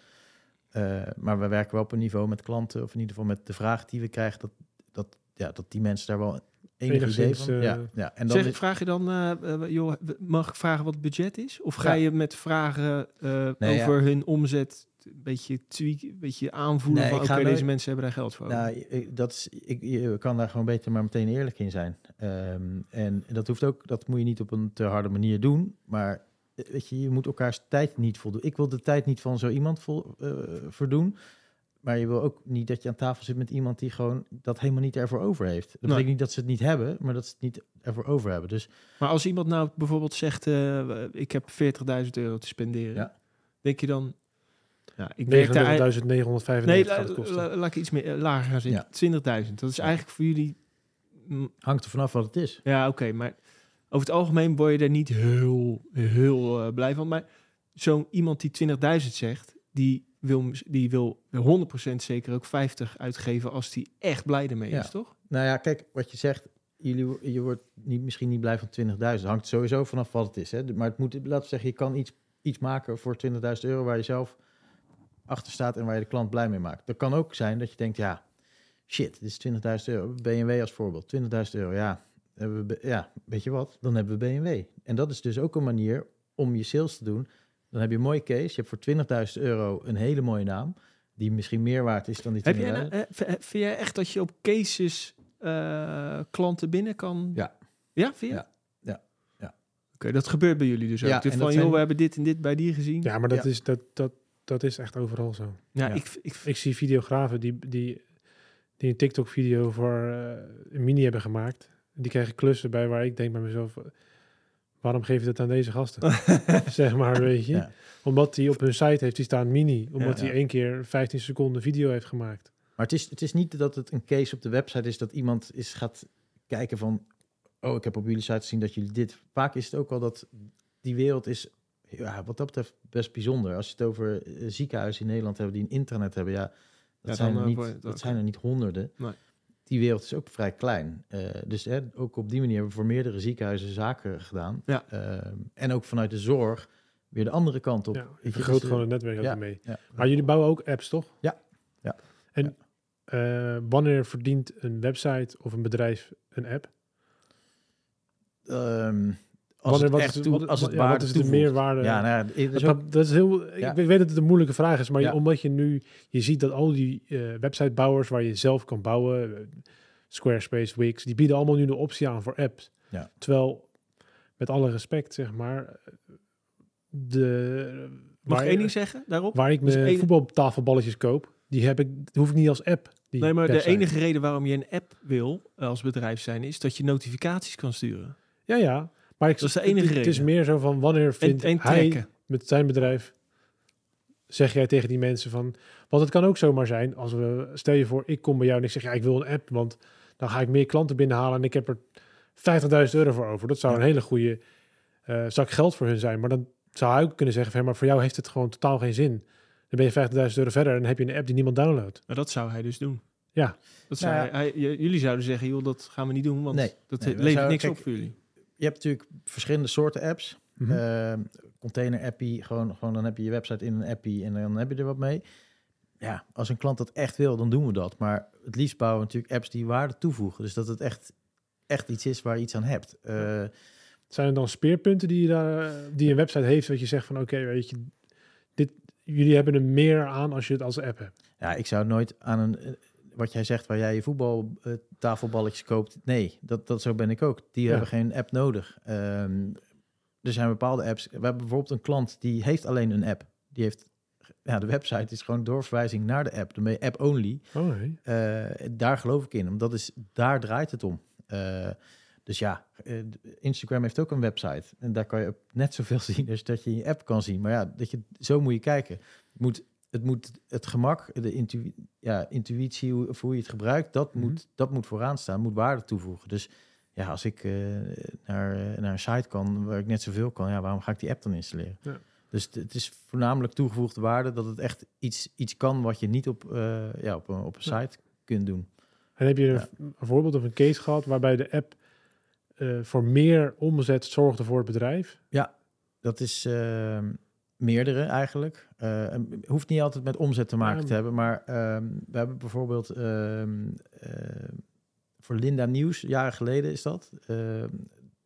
Eh, maar we werken wel op een niveau met klanten. Of in ieder geval met de vraag die we krijgen. Dat, dat, ja, dat die mensen daar wel enig idee van. eh, ja, ja. En dan Zeg, is- vraag je dan, eh, joh, mag ik vragen wat het budget is? Of ga Ja. je met vragen eh, Nee, ja. over hun omzet een beetje tweak, een beetje aanvoelen Nee, van oké, deze nooit- mensen hebben daar geld voor. Nou, ik, dat is, ik, je kan daar gewoon beter maar meteen eerlijk in zijn. Ehm, en dat hoeft ook, dat moet je niet op een te harde manier doen. Maar weet je, je moet elkaars tijd niet voldoen. Ik wil de tijd niet van zo iemand vol, eh, verdoen. maar je wil ook niet dat je aan tafel zit met iemand die gewoon dat helemaal niet ervoor over heeft. Dat Nee. betekent niet dat ze het niet hebben, maar dat ze het niet ervoor over hebben. Dus Maar als iemand nou bijvoorbeeld zegt, eh, ik heb 40.000 euro te spenderen. Ja. Denk je dan... Ja, ik werk daar... ei- 39.995 Nee, gaat la- het kosten. la- laat ik iets meer, eh, lager gaan zitten. 20.000. Dat is eigenlijk voor jullie... hangt er vanaf wat het is. Ja, oké, maar over het algemeen word je er niet heel, heel eh, blij van. Maar zo'n iemand die 20.000 zegt, die wil, die wil 100% zeker ook 50 uitgeven als die echt blij ermee Ja. is, toch? Nou ja, kijk, wat je zegt, jullie, je wordt niet, misschien niet blij van 20.000. Hangt sowieso vanaf wat het is. Hè? Maar het moet, laten we zeggen, je kan iets, iets maken voor 20.000 euro waar je zelf achter staat en waar je de klant blij mee maakt. Dat kan ook zijn dat je denkt, ja, shit, dit is 20.000 euro. BMW als voorbeeld, 20.000 euro, ja, hebben we, be- ja, weet je wat, dan hebben we BMW. En dat is dus ook een manier om je sales te doen. Dan heb je een mooie case, je hebt voor 20.000 euro een hele mooie naam, die misschien meer waard is dan die 20.000. Heb jij, nou- eh, eh, vind jij echt dat je op cases eh, klanten binnen kan? Ja. Ja, vind je? Ja. Ja. Ja. Oké, dat gebeurt bij jullie dus ook. Ja, Dus van, joh, we hebben dit en dit bij die gezien. Ja, maar dat, Ja. Is, dat, dat, dat is echt overal zo. Ja. Ik, ik, Ik zie videografen die, die, die een TikTok-video voor eh, een mini hebben gemaakt. Die krijgen klussen bij waar ik denk bij mezelf... Waarom geef je dat aan deze gasten? zeg maar, weet je. Ja. Omdat hij op hun site heeft die staan mini. Omdat Ja. hij één keer 15 seconden video heeft gemaakt. Maar het is, het is niet dat het een case op de website is dat iemand is gaat kijken van, oh, ik heb op jullie site gezien dat jullie dit. Vaak is het ook wel dat die wereld is, ja, wat dat betreft best bijzonder. Als je het over eh, ziekenhuizen in Nederland hebben die een intranet hebben, ja, dat, Ja, zijn, er eh, niet, dat zijn er niet honderden. Nee. Die wereld is ook vrij klein. Eh, dus hè, ook op die manier hebben we voor meerdere ziekenhuizen zaken gedaan. Ja. Ehm, en ook vanuit de zorg weer de andere kant op. Ja, je vergroot dus, eh, gewoon het netwerk ja, mee. ja. Maar jullie bouwen ook apps, toch? Ja. Ja. En eh, wanneer verdient een website of een bedrijf een app? Ehm, als Wanneer- het wat echt wat- als het ja, waarde wat is de meerwaarde? Ja, nou ja, het is dat, ook- dat is heel, Ja. ik weet dat het een moeilijke vraag is, maar je- omdat je nu, je ziet dat al die eh, websitebouwers waar je zelf kan bouwen, eh, Squarespace, Wix, die bieden allemaal nu de optie aan voor apps. Ja. Terwijl, met alle respect, zeg maar, de... Mag waar- ik één ding zeggen daarop? Waar ik Dus mijn voetbaltafelballetjes koop, die, heb ik, die hoef ik niet als app. Die Nee, maar de enige reden waarom je een app wil eh, als bedrijf zijn, is dat je notificaties kan sturen. Ja, ja. Maar ik, Dat is de enige het, het is reden. meer zo van wanneer vindt en hij met zijn bedrijf, zeg jij tegen die mensen van, want het kan ook zomaar zijn als we, stel je voor, ik kom bij jou en ik zeg, ja, ik wil een app, want dan ga ik meer klanten binnenhalen en ik heb er 50.000 euro voor over. Dat zou Ja. een hele goede eh, zak geld voor hun zijn. Maar dan zou hij ook kunnen zeggen, van, ja, maar voor jou heeft het gewoon totaal geen zin. Dan ben je 50.000 euro verder en dan heb je een app die niemand downloadt. Maar dat zou hij dus doen. Ja. Dat zou Nou ja. hij, jullie zouden zeggen, joh, dat gaan we niet doen, want Nee. dat Nee, levert zouden- niks kijk, op voor jullie. Je hebt natuurlijk verschillende soorten apps. Mhm. Ehm, container appie, gewoon, gewoon dan heb je je website in een appie en dan heb je er wat mee. Ja, als een klant dat echt wil, dan doen we dat. Maar het liefst bouwen we natuurlijk apps die waarde toevoegen. Dus dat het echt, echt iets is waar je iets aan hebt. Eh, Zijn er dan speerpunten die, je daar, die een website heeft, dat je zegt van, oké, weet je, dit, jullie hebben er meer aan als je het als app hebt. Ja, ik zou nooit aan een. Eh, Wat jij zegt, waar jij je voetbaltafelballetjes koopt. Nee, dat, dat zo ben ik ook. Die Ja. hebben geen app nodig. Ehm, er zijn bepaalde apps. We hebben bijvoorbeeld een klant die heeft alleen een app. Die heeft. Ja, de website is gewoon doorverwijzing naar de app. Dan ben je app only. Oh nee. Eh, daar geloof ik in. Want dat is, daar draait het om. Eh, dus ja, eh, Instagram heeft ook een website. En daar kan je net zoveel zien als dat je in je app kan zien. Maar ja, dat je, zo moet je kijken. Moet het, moet het gemak, de intu ja, intuïtie, hoe, of hoe je het gebruikt, dat, Mhm. moet, dat moet vooraan staan, moet waarde toevoegen. Dus ja, als ik eh, naar, eh, naar een site kan waar ik net zoveel kan, ja, waarom ga ik die app dan installeren? Ja. Dus het- is voornamelijk toegevoegde waarde dat het echt iets, iets kan wat je niet op, eh, ja, op, een, op een Ja. site kunt doen. En heb je een, Ja. een voorbeeld of een case gehad waarbij de app voor meer omzet zorgde voor het bedrijf? Dat is ehm, meerdere eigenlijk. En het hoeft niet altijd met omzet te maken Ja. te hebben, maar ehm, we hebben bijvoorbeeld ehm, eh, voor Linda Nieuws, jaren geleden is dat. Ehm,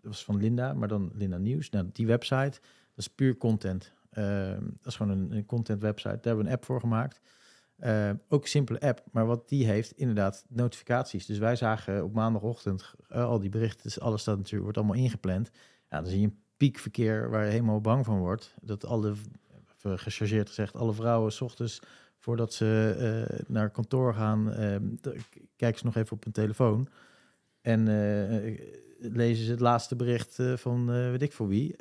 dat was van Linda, maar dan Linda Nieuws. Nou, die website, dat is puur content. Dat is gewoon een, een content website. Daar hebben we een app voor gemaakt. Ook een simpele app, maar wat die heeft, inderdaad, notificaties. Dus wij zagen op maandagochtend eh, al die berichten, dus alles staat natuurlijk, wordt allemaal ingepland. Ja, dan zie je een piekverkeer waar je helemaal bang van wordt. Dat alle, gechargeerd gezegd, alle vrouwen s ochtends Voordat ze eh, naar kantoor gaan, k- kijken ze nog even op hun telefoon. En eh, lezen ze het laatste bericht eh, van weet ik voor wie.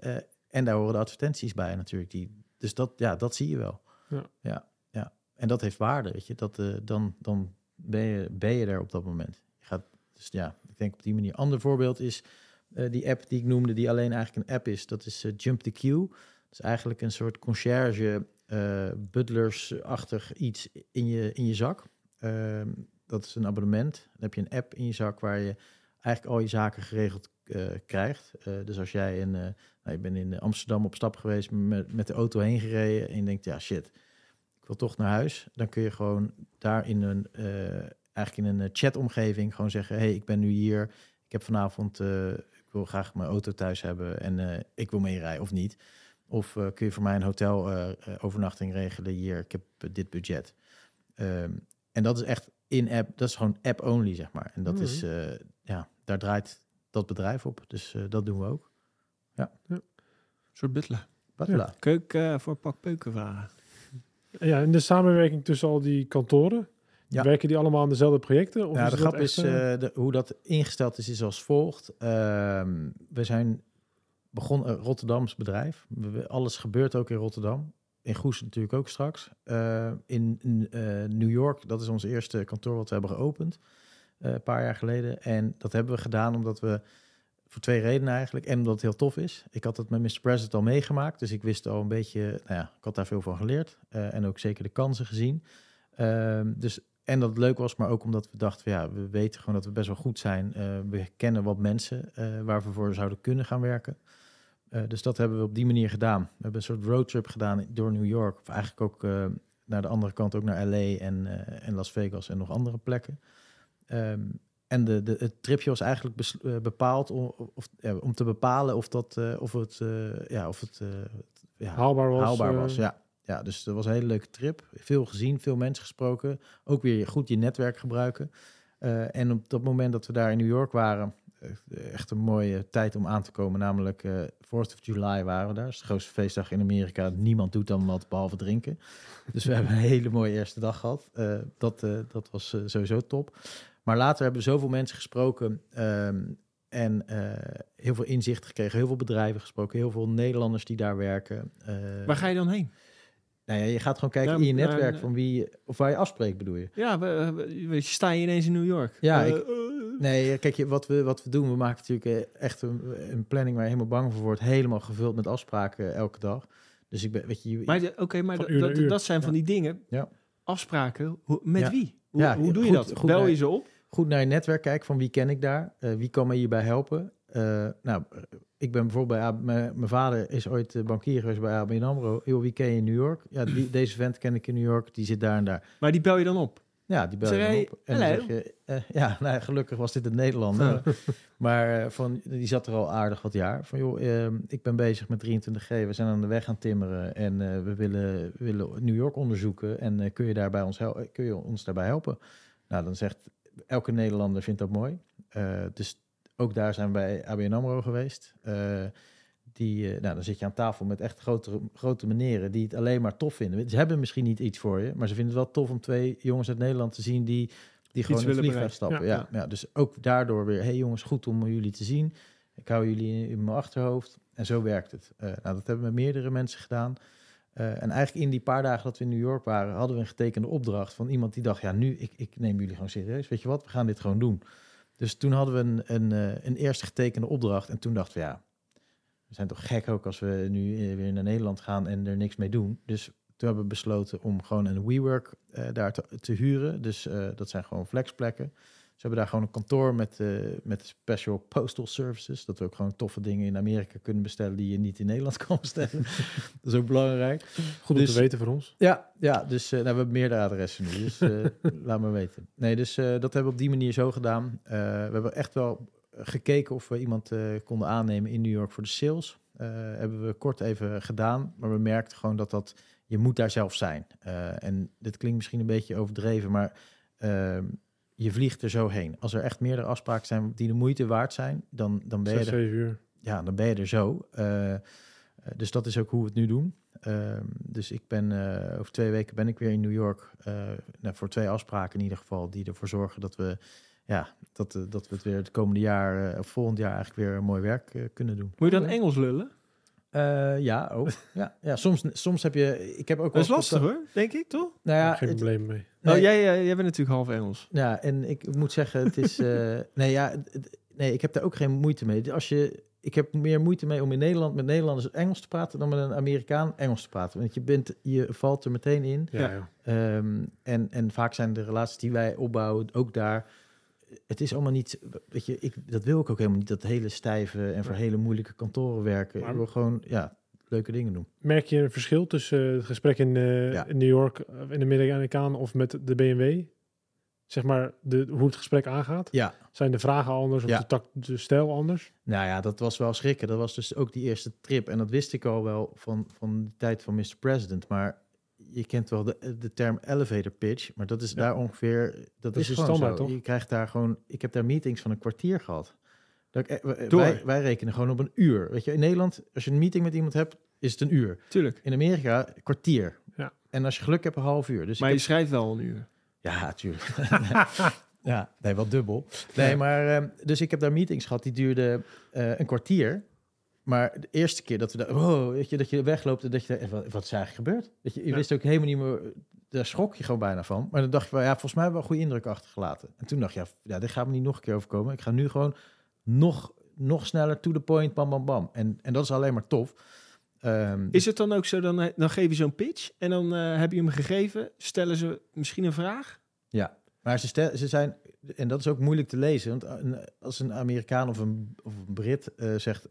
En daar horen de advertenties bij natuurlijk. Die, dus dat, ja, dat zie je wel. Ja. ja, ja. En dat heeft waarde, weet je. Dat, dan dan ben, je, ben je er op dat moment. Je gaat, dus ja, ik denk op die manier. Ander voorbeeld is eh, die app die ik noemde, die alleen eigenlijk een app is. Dat is eh, Jump the Queue. Dat is eigenlijk een soort concierge, eh butlers-achtig iets in je, in je zak. Ehm, dat is een abonnement. Dan heb je een app in je zak waar je eigenlijk al je zaken geregeld krijgt. Dus als jij eh nou, je bent in Amsterdam op stap geweest, met, met de auto heen gereden en je denkt, ja shit, ik wil toch naar huis. Dan kun je gewoon daar in een, eigenlijk in een chatomgeving gewoon zeggen, hey, ik ben nu hier. Ik heb vanavond, wil graag mijn auto thuis hebben en eh, ik wil meerijden of niet. Of eh, kun je voor mij een hotel eh, overnachting regelen hier, ik heb dit budget. Ehm, en dat is echt in-app, dat is gewoon app-only, zeg maar. En dat Mhm. is, eh, ja, daar draait dat bedrijf op. Dus eh, dat doen we ook. Een soort butler. Batula. Keuken eh, voor pak peuken vragen. En ja, en de samenwerking tussen al die kantoren, Ja. werken die allemaal aan dezelfde projecten? Of Ja, de grap echt, is, eh, eh, de, hoe dat ingesteld is, is als volgt. Ehm, we zijn begonnen, een Rotterdams bedrijf. We- alles gebeurt ook in Rotterdam. In Goes natuurlijk ook straks. Eh, in eh, New York, dat is ons eerste kantoor wat we hebben geopend. eh, een paar jaar geleden. En dat hebben we gedaan omdat we, voor twee redenen eigenlijk. En omdat het heel tof is. Ik had het met Mr. President al meegemaakt. Dus ik wist al een beetje, nou ja, ik had daar veel van geleerd. eh, en ook zeker de kansen gezien. Ehm, dus en dat het leuk was, maar ook omdat we dachten, van, ja, we weten gewoon dat we best wel goed zijn. Eh, we kennen wat mensen eh, waar we voor zouden kunnen gaan werken. Eh, dus dat hebben we op die manier gedaan. We hebben een soort roadtrip gedaan door New York. Of eigenlijk ook naar de andere kant, ook naar LA en, en Las Vegas en nog andere plekken. Ehm, en de, de, het tripje was eigenlijk bes- bepaald om, of, ja, om te bepalen of, dat, of het, ja, of het, ja, haalbaar was? haalbaar was. Ja. Ja, dus dat was een hele leuke trip. Veel gezien, veel mensen gesproken. Ook weer goed je netwerk gebruiken. Eh, en op dat moment dat we daar in New York waren, eh, echt een mooie tijd om aan te komen. Namelijk eh 4th of July waren we daar. Dat is de grootste feestdag in Amerika. Niemand doet dan wat behalve drinken. Dus we hebben een hele mooie eerste dag gehad. Eh, dat, dat was sowieso top. Maar later hebben we zoveel mensen gesproken. ehm, en heel veel inzicht gekregen, heel veel bedrijven gesproken, heel veel Nederlanders die daar werken. Waar ga je dan heen? Nou ja, je gaat gewoon kijken Ja, in je netwerk van wie, je- of waar je afspreekt, bedoel je? Ja, we, sta je ineens in New York? Ja, Eh, ik- eh, Nee, kijk, je, wat, we, wat we doen, we maken natuurlijk eh, echt een, een planning waar je helemaal bang voor wordt. Helemaal gevuld met afspraken elke dag. Dus ik ben, weet je, je- Maar, oké, maar dat- dat, zijn van die dingen. Ja. Afspraken. Met Ja. wie? Hoe, Ja, hoe doe je dat? goed Bel naar- je ze op? goed naar je netwerk kijken van wie ken ik daar, Eh, wie kan me hierbij helpen. Eh, nou, eh, ik ben bijvoorbeeld bij mijn vader is ooit eh, bankier geweest bij ABN AMRO. Joh, wie ken je in New York? Ja, die, deze vent ken ik in New York, die zit daar en daar. Maar die bel je dan op. Ja, die bel je dan op. En dan hallo. zeg je, ja, nou, gelukkig was dit een Nederlander. maar van, die zat er al aardig wat jaar. Van joh, eh, ik ben bezig met 23G. We zijn aan de weg aan timmeren. En we willen, we willen New York onderzoeken. En kun, je daarbij ons hel- kun je ons daarbij helpen? Nou, dan zegt elke Nederlander vindt dat mooi. Dus ook daar zijn we bij ABN AMRO geweest. Eh, die, eh, nou, dan zit je aan tafel met echt grote, grote meneren die het alleen maar tof vinden. Ze hebben misschien niet iets voor je, maar ze vinden het wel tof om twee jongens uit Nederland te zien die, die gewoon in het willen vliegtuig stappen. Ja, ja. dus ook daardoor weer, hey jongens, goed om jullie te zien. Ik hou jullie in, mijn achterhoofd. En zo werkt het. Eh, nou, dat hebben we met meerdere mensen gedaan. En eigenlijk in die paar dagen dat we in New York waren, hadden we een getekende opdracht van iemand die dacht, ja, nu, ik, ik neem jullie gewoon serieus. Weet je wat, we gaan dit gewoon doen. Dus toen hadden we een, een, eh, een eerste getekende opdracht. En toen dachten we, ja, we zijn toch gek ook als we nu eh, weer naar Nederland gaan en er niks mee doen. Dus toen hebben we besloten om gewoon een WeWork eh, daar te, te huren. Dus dat zijn gewoon flexplekken. Ze hebben daar gewoon een kantoor met, eh, met special postal services. Dat we ook gewoon toffe dingen in Amerika kunnen bestellen die je niet in Nederland kan bestellen. dat is ook belangrijk. Goed om Dus- te weten voor ons. Ja, ja dus nou, we hebben meerdere adressen nu, dus eh, laat maar weten. Nee, dus dat hebben we op die manier zo gedaan. We hebben echt wel gekeken of we iemand konden aannemen in New York voor de sales. Hebben we kort even gedaan, maar we merkten gewoon dat dat, je moet daar zelf zijn. En dit klinkt misschien een beetje overdreven, maar ehm, je vliegt er zo heen. Als er echt meerdere afspraken zijn die de moeite waard zijn, dan, dan ben je Zes, er uur. ja, dan ben je er zo. Eh, eh, dus dat is ook hoe we het nu doen. Ehm, dus ik ben eh, over twee weken ben ik weer in New York eh, nou, voor twee afspraken in ieder geval die ervoor zorgen dat we ja dat, dat we het weer het komende jaar of volgend jaar eigenlijk weer mooi werk kunnen doen. Moet je dan Engels lullen? Eh, ja, ook. ja, ja, soms, soms heb je. Ik heb ook Dat is wel lastig hoor, denk ik, toch? Nou ja, Geen het- probleem mee. nee, Oh, jij, jij, jij bent natuurlijk half Engels. Ja, en ik moet zeggen, het is. eh, nee, ja, het- nee, ik heb daar ook geen moeite mee. Als je, ik heb meer moeite mee om in Nederland met Nederlanders Engels te praten dan met een Amerikaan Engels te praten. Want je, bent, je valt er meteen in. Ja, Ja. ja. Ehm, en, en vaak zijn de relaties die wij opbouwen ook daar. Het is allemaal niet, weet je, ik, dat wil ik ook helemaal niet. Dat hele stijve en voor hele moeilijke kantoren werken. Maar- ik wil gewoon, ja, leuke dingen doen. Merk je een verschil tussen eh, het gesprek in, eh, Ja. in New York, eh, in de Amerikaan of met de BMW? Zeg maar, de, hoe het gesprek aangaat? Ja, Zijn de vragen anders of Ja. de, tak, de stijl anders? Nou ja, dat was wel schrikken. Dat was dus ook die eerste trip. En dat wist ik al wel van, van de tijd van Mr. President. Maar je kent wel de, de term elevator pitch. Maar dat is Ja. daar ongeveer... Dat, is is standaard, zo. toch? Je krijgt daar gewoon... Ik heb daar meetings van een kwartier gehad. Dat ik, eh, Door. wij, wij rekenen gewoon op een uur. Weet je, in Nederland, als je een meeting met iemand hebt, is het een uur. Tuurlijk. In Amerika, een kwartier. Ja. En als je geluk hebt, een half uur. Dus Maar je schrijft wel een uur. Ja, tuurlijk. ja, nee, wel dubbel. Nee, maar ehm, dus ik heb daar meetings gehad die duurden eh, een kwartier. Maar de eerste keer dat we daar, wow, weet je, dat je wegloopt en dat je, wat, wat is eigenlijk gebeurd? Weet je, je Ja. wist ook helemaal niet meer, daar schrok je gewoon bijna van. Maar dan dacht je wel, ja, volgens mij hebben we een goede indruk achtergelaten. En toen dacht je, ja, ja, dit gaat me niet nog een keer overkomen. Ik ga nu gewoon nog, nog sneller to the point, bam, bam, bam. En, en dat is alleen maar tof. Ehm, Is het dan ook zo, dan, eh, dan geef je zo'n pitch en dan eh, heb je hem gegeven. Stellen ze misschien een vraag? Maar ze, stel, ze zijn, en dat is ook moeilijk te lezen, want als een Amerikaan of een, of een Brit eh, zegt,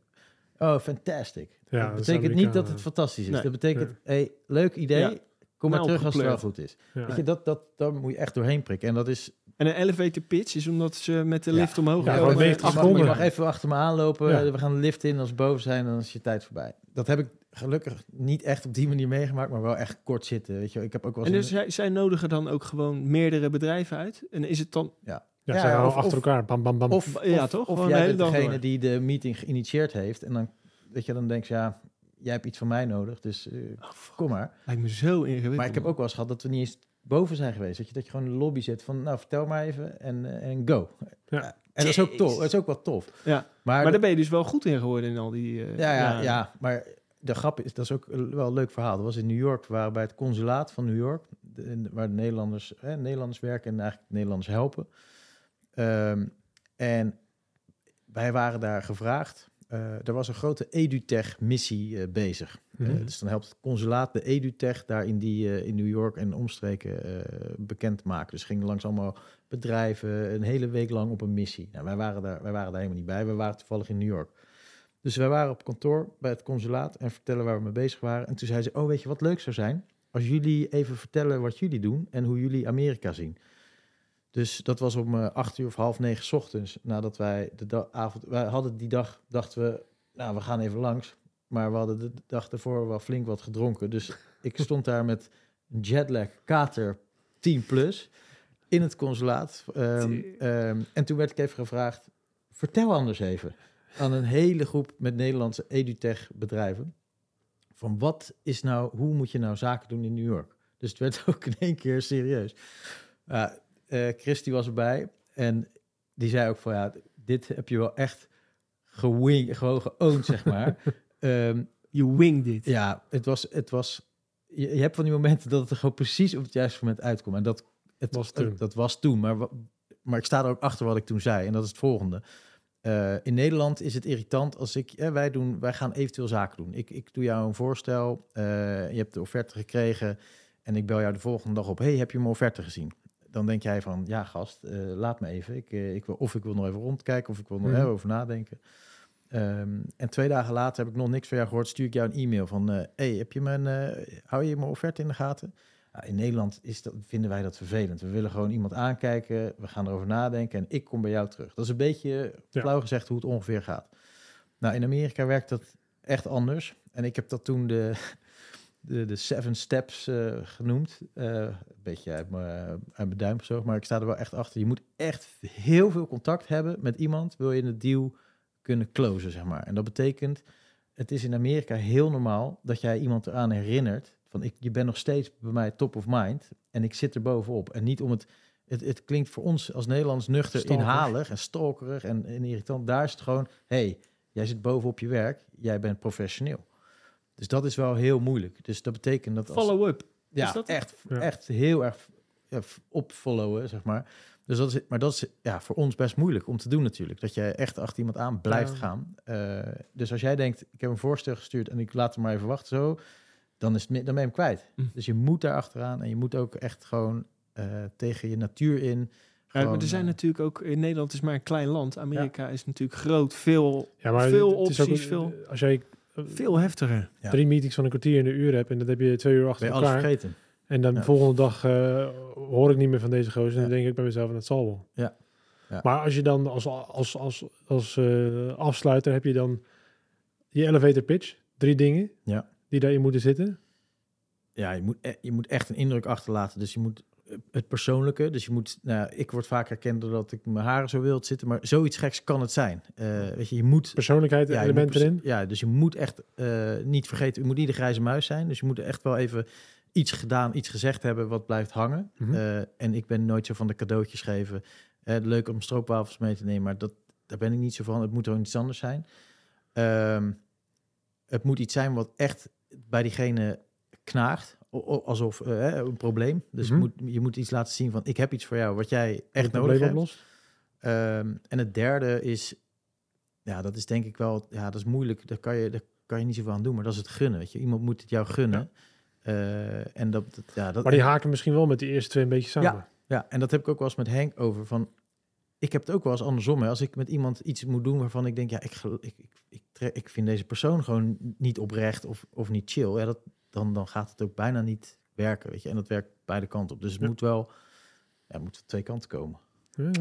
oh, fantastic. Ja, dat betekent niet dat het fantastisch is. Nee. dat betekent, Ja. hey, leuk idee, Ja. kom maar Nou, terug als het wel goed is. Ja. Weet je, dat, dat, daar moet je echt doorheen prikken. En dat is, En een elevator pitch is omdat ze met de Ja. lift omhoog Ja, en 90 je, je mag even achter me aanlopen, Ja. we gaan de lift in, als we boven zijn, dan is je tijd voorbij. Dat heb ik gelukkig niet echt op die manier meegemaakt, maar wel echt kort zitten. Weet je, ik heb ook wel En dus een- zij, zij nodigen dan ook gewoon meerdere bedrijven uit. En is het dan... Ja, Ja, ze gaan of- achter of- elkaar. Bam, bam, bam. Of, Ja, of, toch? Of jij bent degene door. die de meeting geïnitieerd heeft. En dan, weet je, dan denk je, ja, jij hebt iets van mij nodig, dus eh, Oh, kom maar. Lijkt me zo ingewikkeld. Maar ik heb ook wel eens gehad dat we niet eens boven zijn geweest. Dat je, dat je gewoon in de lobby zit van, nou, vertel maar even en, eh, en go. Ja. En dat is ook tof. Dat is ook wel tof. Ja. Maar, Maar dat- daar ben je dus wel goed in geworden in al die... eh, ja, ja, ja, maar de grap is, dat is ook wel een leuk verhaal. Dat was in New York, we waren bij het consulaat van New York, de- waar de Nederlanders, hè, Nederlanders werken en eigenlijk Nederlanders helpen. Ehm, en wij waren daar gevraagd. Eh, er was een grote EduTech-missie eh, bezig. Eh, Mhm. dus dan helpt het consulaat de EduTech daar in, die, in New York en omstreken bekend maken. Dus gingen langs allemaal bedrijven een hele week lang op een missie. Nou, wij, waren daar, wij waren daar helemaal niet bij. We waren toevallig in New York. Dus wij waren op kantoor bij het consulaat en vertellen waar we mee bezig waren. En toen zei ze, oh weet je wat leuk zou zijn? Als jullie even vertellen wat jullie doen en hoe jullie Amerika zien. Dus dat was om eh, acht uur of half negen 's ochtends. Nadat wij de avond... Wij hadden die dag, dachten we, nou we gaan even langs. Maar we hadden de dag ervoor wel flink wat gedronken. Dus ik stond daar met jetlag kater 10 plus in het consulaat. Ehm, ehm, en toen werd ik even gevraagd, vertel anders even aan een hele groep met Nederlandse edutech bedrijven. Van wat is nou, hoe moet je nou zaken doen in New York? Dus het werd ook in één keer serieus. Eh Christy was erbij en die zei ook van ja, dit heb je wel echt gewing, gewoon geowned, zeg maar. Ehm, Je winged it. ja, het was, het was je, je hebt van die momenten dat het er gewoon precies op het juiste moment uitkomt. En dat, het, Was toen. dat was toen. Maar, maar ik sta er ook achter wat ik toen zei. En dat is het volgende. Eh, in Nederland is het irritant als ik, eh, wij, doen, wij gaan eventueel zaken doen. Ik, ik doe jou een voorstel, eh, je hebt de offerte gekregen en ik bel jou de volgende dag op. hey, heb je mijn offerte gezien? Dan denk jij van, ja gast, eh, laat me even. Ik, eh, ik wil, of ik wil nog even rondkijken of ik wil nog Mhm. even over nadenken. Ehm, en twee dagen later heb ik nog niks van jou gehoord. Stuur ik jou een e-mail van... eh, hey, heb je mijn, hou je mijn offerte in de gaten? Ja, in Nederland is dat, vinden wij dat vervelend. We willen gewoon iemand aankijken. We gaan erover nadenken. En ik kom bij jou terug. Dat is een beetje Ja. flauw gezegd hoe het ongeveer gaat. Nou, in Amerika werkt dat echt anders. En ik heb dat toen de, de, de seven steps eh, genoemd. Eh, een beetje uit mijn, uit duim zo. Maar ik sta er wel echt achter. Je moet echt heel veel contact hebben met iemand. Wil je een deal kunnen closen, zeg maar. En dat betekent het is in Amerika heel normaal dat jij iemand eraan herinnert van ik, je bent nog steeds bij mij top of mind en ik zit er bovenop. En niet om het, het, het klinkt voor ons als Nederlands nuchter Stalker. inhalig en stalkerig en, en irritant. Daar is het gewoon, hey, jij zit bovenop je werk, jij bent professioneel. Dus dat is wel heel moeilijk. Dus dat betekent dat als, Follow-up. ja, dat echt, Ja. echt heel erg ja, opfollowen, zeg maar. Dus dat is, maar dat is ja, voor ons best moeilijk om te doen natuurlijk. Dat je echt achter iemand aan blijft Ja. gaan. Eh, dus als jij denkt, ik heb een voorstel gestuurd en ik laat hem maar even wachten zo, dan, is het, dan ben je hem kwijt. Hm. Dus je moet daar achteraan en je moet ook echt gewoon eh, tegen je natuur in. Ja, maar gewoon, er zijn eh, natuurlijk ook... In Nederland is maar een klein land. Amerika is natuurlijk groot. Veel, Ja, maar veel ook- opties. veel, Als jij veel heftiger. Ja. drie meetings van een kwartier in een uur hebt en dat heb je twee uur ben achter elkaar. vergeten. En dan de Ja. volgende dag eh, hoor ik niet meer van deze gozer. En dan denk ik bij mezelf, dat zal wel. Ja. Ja. Maar als je dan als, als, als, als eh, afsluiter heb je dan je elevator pitch. Drie dingen Ja. die daarin moeten zitten. ja, je moet, e- je moet echt een indruk achterlaten. Dus je moet het persoonlijke. Dus je moet, nou, ik word vaak herkend doordat ik mijn haren zo wild zitten. Maar zoiets geks kan het zijn. Eh, weet je, je moet. Persoonlijkheid, Ja, element pers- erin. Ja, dus je moet echt eh, niet vergeten, je moet niet de grijze muis zijn. Dus je moet echt wel even iets gedaan, iets gezegd hebben wat blijft hangen. Mhm. Eh, en ik ben nooit zo van de cadeautjes geven. Leuk om stroopwafels mee te nemen, maar dat, daar ben ik niet zo van. Het moet gewoon iets anders zijn. Ehm, het moet iets zijn wat echt bij diegene knaagt. Alsof eh, een probleem. Dus Mhm. je, moet, je moet iets laten zien van ik heb iets voor jou wat jij echt nodig hebt. oplost. Ehm, en het derde is, ja, dat is denk ik wel, ja, dat is moeilijk. Daar kan je, daar kan je niet zoveel aan doen, maar dat is het gunnen. Weet je, iemand moet het jou gunnen. Eh, en dat, dat- ja, dat, Maar die haken misschien wel met die eerste twee een beetje samen. ja, en dat heb ik ook wel eens met Henk over. Van, ik heb het ook wel eens andersom. Hè. Als ik met iemand iets moet doen waarvan ik denk, ja, ik, ik, ik, ik vind deze persoon gewoon niet oprecht of, of niet chill. Ja, dat, dan, dan gaat het ook bijna niet werken, weet je. En dat werkt beide kanten op. Dus het Ja. moet wel, ja, moet van twee kanten komen. Ja.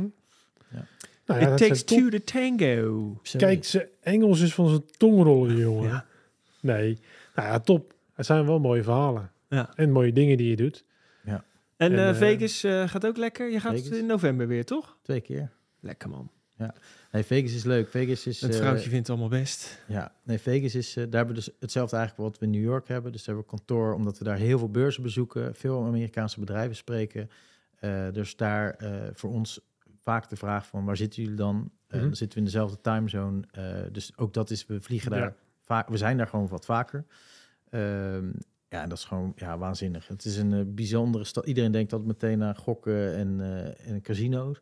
Ja. Nou ja, It dat takes two to tango. Kijk, ze Engels is van zijn tongrollen, jongen. Ja. Nee. Nou ja, top. Het zijn wel mooie verhalen. Ja. En mooie dingen die je doet. En, En, eh, eh, Vegas eh, gaat ook lekker. Je gaat Vegas. in november weer, toch? Twee keer. Lekker man. Nee, Vegas is leuk. Vegas is... Het eh, vrouwtje vindt het allemaal best. Ja, nee, Vegas is, eh, daar hebben we dus hetzelfde eigenlijk wat we in New York hebben. Dus daar hebben we kantoor, omdat we daar heel veel beurzen bezoeken, veel Amerikaanse bedrijven spreken. Eh, dus daar eh, voor ons vaak de vraag van waar zitten jullie dan? Eh, Mhm. Dan zitten we in dezelfde timezone. eh dus ook dat is, we vliegen daar Ja. vaak, we zijn daar gewoon wat vaker. Ehm, ja, en dat is gewoon ja, waanzinnig. Het is een eh, bijzondere stad. Iedereen denkt dat meteen aan gokken en, eh, en casino's.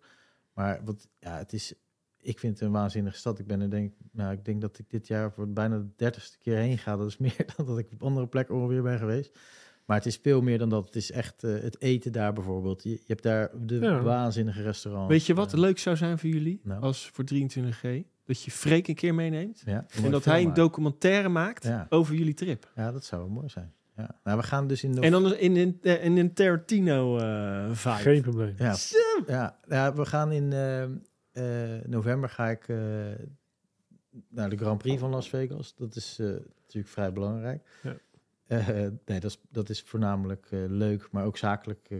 Maar wat, ja, het is, ik vind het een waanzinnige stad. Ik ben er denk, nou, ik denk dat ik dit jaar voor bijna de dertigste keer heen ga. Dat is meer dan dat ik op andere plekken ongeveer ben geweest. Maar het is veel meer dan dat. Het is echt eh, het eten daar bijvoorbeeld. Je, je hebt daar de Ja. waanzinnige restaurants. Weet je wat Eh, leuk zou zijn voor jullie? Nou. Als voor 23G. Dat je Freek een keer meeneemt. ja, En dat hij een documentaire maakt Ja. over jullie trip. Ja, dat zou wel mooi zijn. Ja. Nou, we gaan dus in... En dan in een, in een Tarantino eh vibe. Geen probleem. Ja. Ja, ja, we gaan in eh, eh, november ga ik eh, naar de Grand Prix van Las Vegas. Dat is eh, natuurlijk vrij belangrijk. Ja. Eh, nee, dat is, dat is voornamelijk eh, leuk, maar ook zakelijk eh,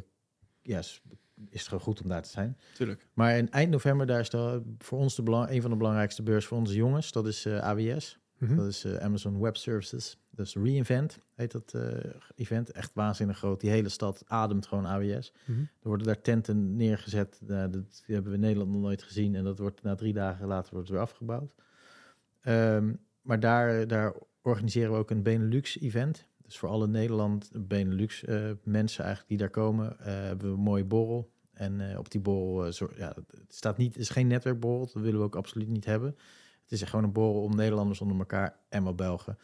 ja, is, is het gewoon goed om daar te zijn. Tuurlijk. Maar in eind november, daar is de, voor ons de belang, een van de belangrijkste beurs voor onze jongens. Dat is eh, AWS. Mhm. Dat is eh, Amazon Web Services. Is Reinvent, heet dat eh, event. Echt waanzinnig groot. Die hele stad ademt gewoon AWS. Mhm. Er worden daar tenten neergezet. Nou, dat hebben we in Nederland nog nooit gezien. En dat wordt na drie dagen later wordt weer afgebouwd. Ehm, maar daar, daar organiseren we ook een Benelux-event. Dus voor alle Nederland, Benelux eh, mensen eigenlijk die daar komen, eh, hebben we een mooie borrel. En op die borrel, zo, ja, het staat niet, het is geen netwerkborrel, dat willen we ook absoluut niet hebben. Het is gewoon een borrel om Nederlanders onder elkaar en wel Belgen.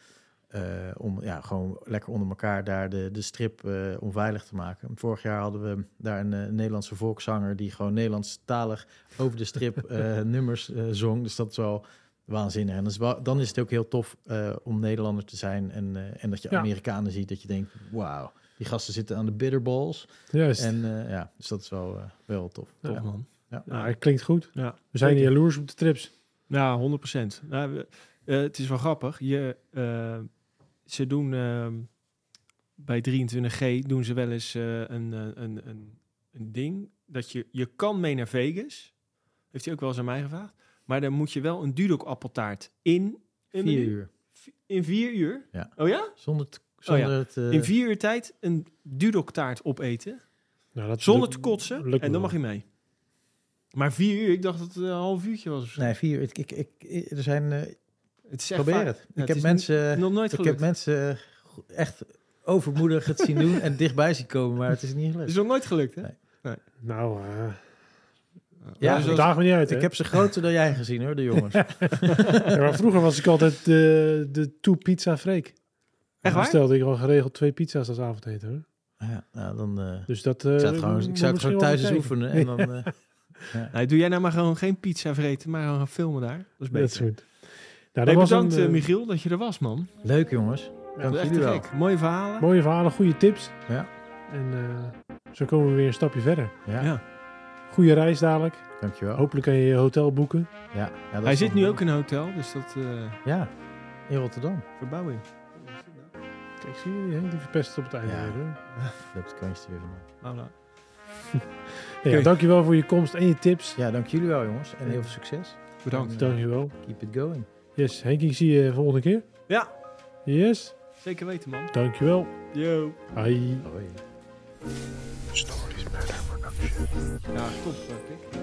Eh, om ja, gewoon lekker onder elkaar daar de, de strip eh, onveilig te maken. Vorig jaar hadden we daar een, eh, Nederlandse volkszanger die gewoon Nederlandstalig over de strip eh, nummers eh, zong. Dus dat is wel waanzinnig. En dat is wel, dan is het ook heel tof eh, om Nederlander te zijn en, eh, en dat je Ja. Amerikanen ziet, dat je denkt, wauw, die gasten zitten aan de bitterballs. Juist. En eh, ja, dus dat is wel, eh, wel tof. Ja. man. nou, het klinkt goed. Ja. We zijn jaloers op de trips. Ja, 100 procent. Nou, we- eh, het is wel grappig. Je, eh, ze doen ehm, bij 23G doen ze wel eens eh, een, eh, een, een, een ding dat je je kan mee naar Vegas. Heeft hij ook wel eens aan mij gevraagd. Maar dan moet je wel een Dudok appeltaart in een Vier menu. uur. in vier uur? Ja. Oh ja? Zonder, t- zonder ja. het... eh, In vier uur tijd een dudoktaart opeten. Nou, dat Zonder te kotsen. En dan mag je mee. Maar vier uur, ik dacht dat het een half uurtje was of zo. Nee, vier. Ik, ik, ik, ik- er zijn... eh, Het is echt probeer vaak- het. Ja, ik het heb mensen... Nog nooit Ik heb mensen echt overmoedig het zien doen en dichtbij zien komen, maar het is niet Het gelukt. is nog nooit gelukt, hè? Nee. Nou, eh Ja, ja, dus daag me niet uit. Ik hè? heb ze groter dan jij gezien hoor, de jongens. Ja, maar vroeger was ik altijd de, de two pizza freak. Echt Dan waar? stelde ik al geregeld twee pizza's als avondeten. Hoor. ja, nou, dan, eh, Dus dat... eh, ik zou het gewoon, ik zou het thuis eens oefenen en dan... eh, Nee, doe jij nou maar gewoon geen pizza vreten, maar gewoon gaan filmen daar. Dat is Dat is beter. goed. Nou, Hey, dat was bedankt een, eh, eh, Michiel dat je er was, man. leuk jongens. Is echt jullie te wel. gek. Mooie verhalen. Mooie verhalen, goede tips. Ja. En eh, zo komen we weer een stapje verder. Ja, Ja. Goede reis dadelijk. dankjewel. Hopelijk kan je je hotel boeken. Ja, ja, dat Hij zit nu ook in een hotel, dus dat eh Ja, in Rotterdam. verbouwing. Kijk, zie je, die, Henk, die verpest het op het einde Ja. weer. Hoor. Loopt het kantje er weer van. Voilà. Ja. Dankjewel voor je komst en je tips. Ja, dank jullie wel jongens. En heel veel succes. Bedankt. Dankjewel. Keep it going. Yes, Henk, ik zie je volgende keer. Ja, Yes, zeker weten, man. dankjewel. Yo. Hoi. Hoi. Ja, top, eh, Pik.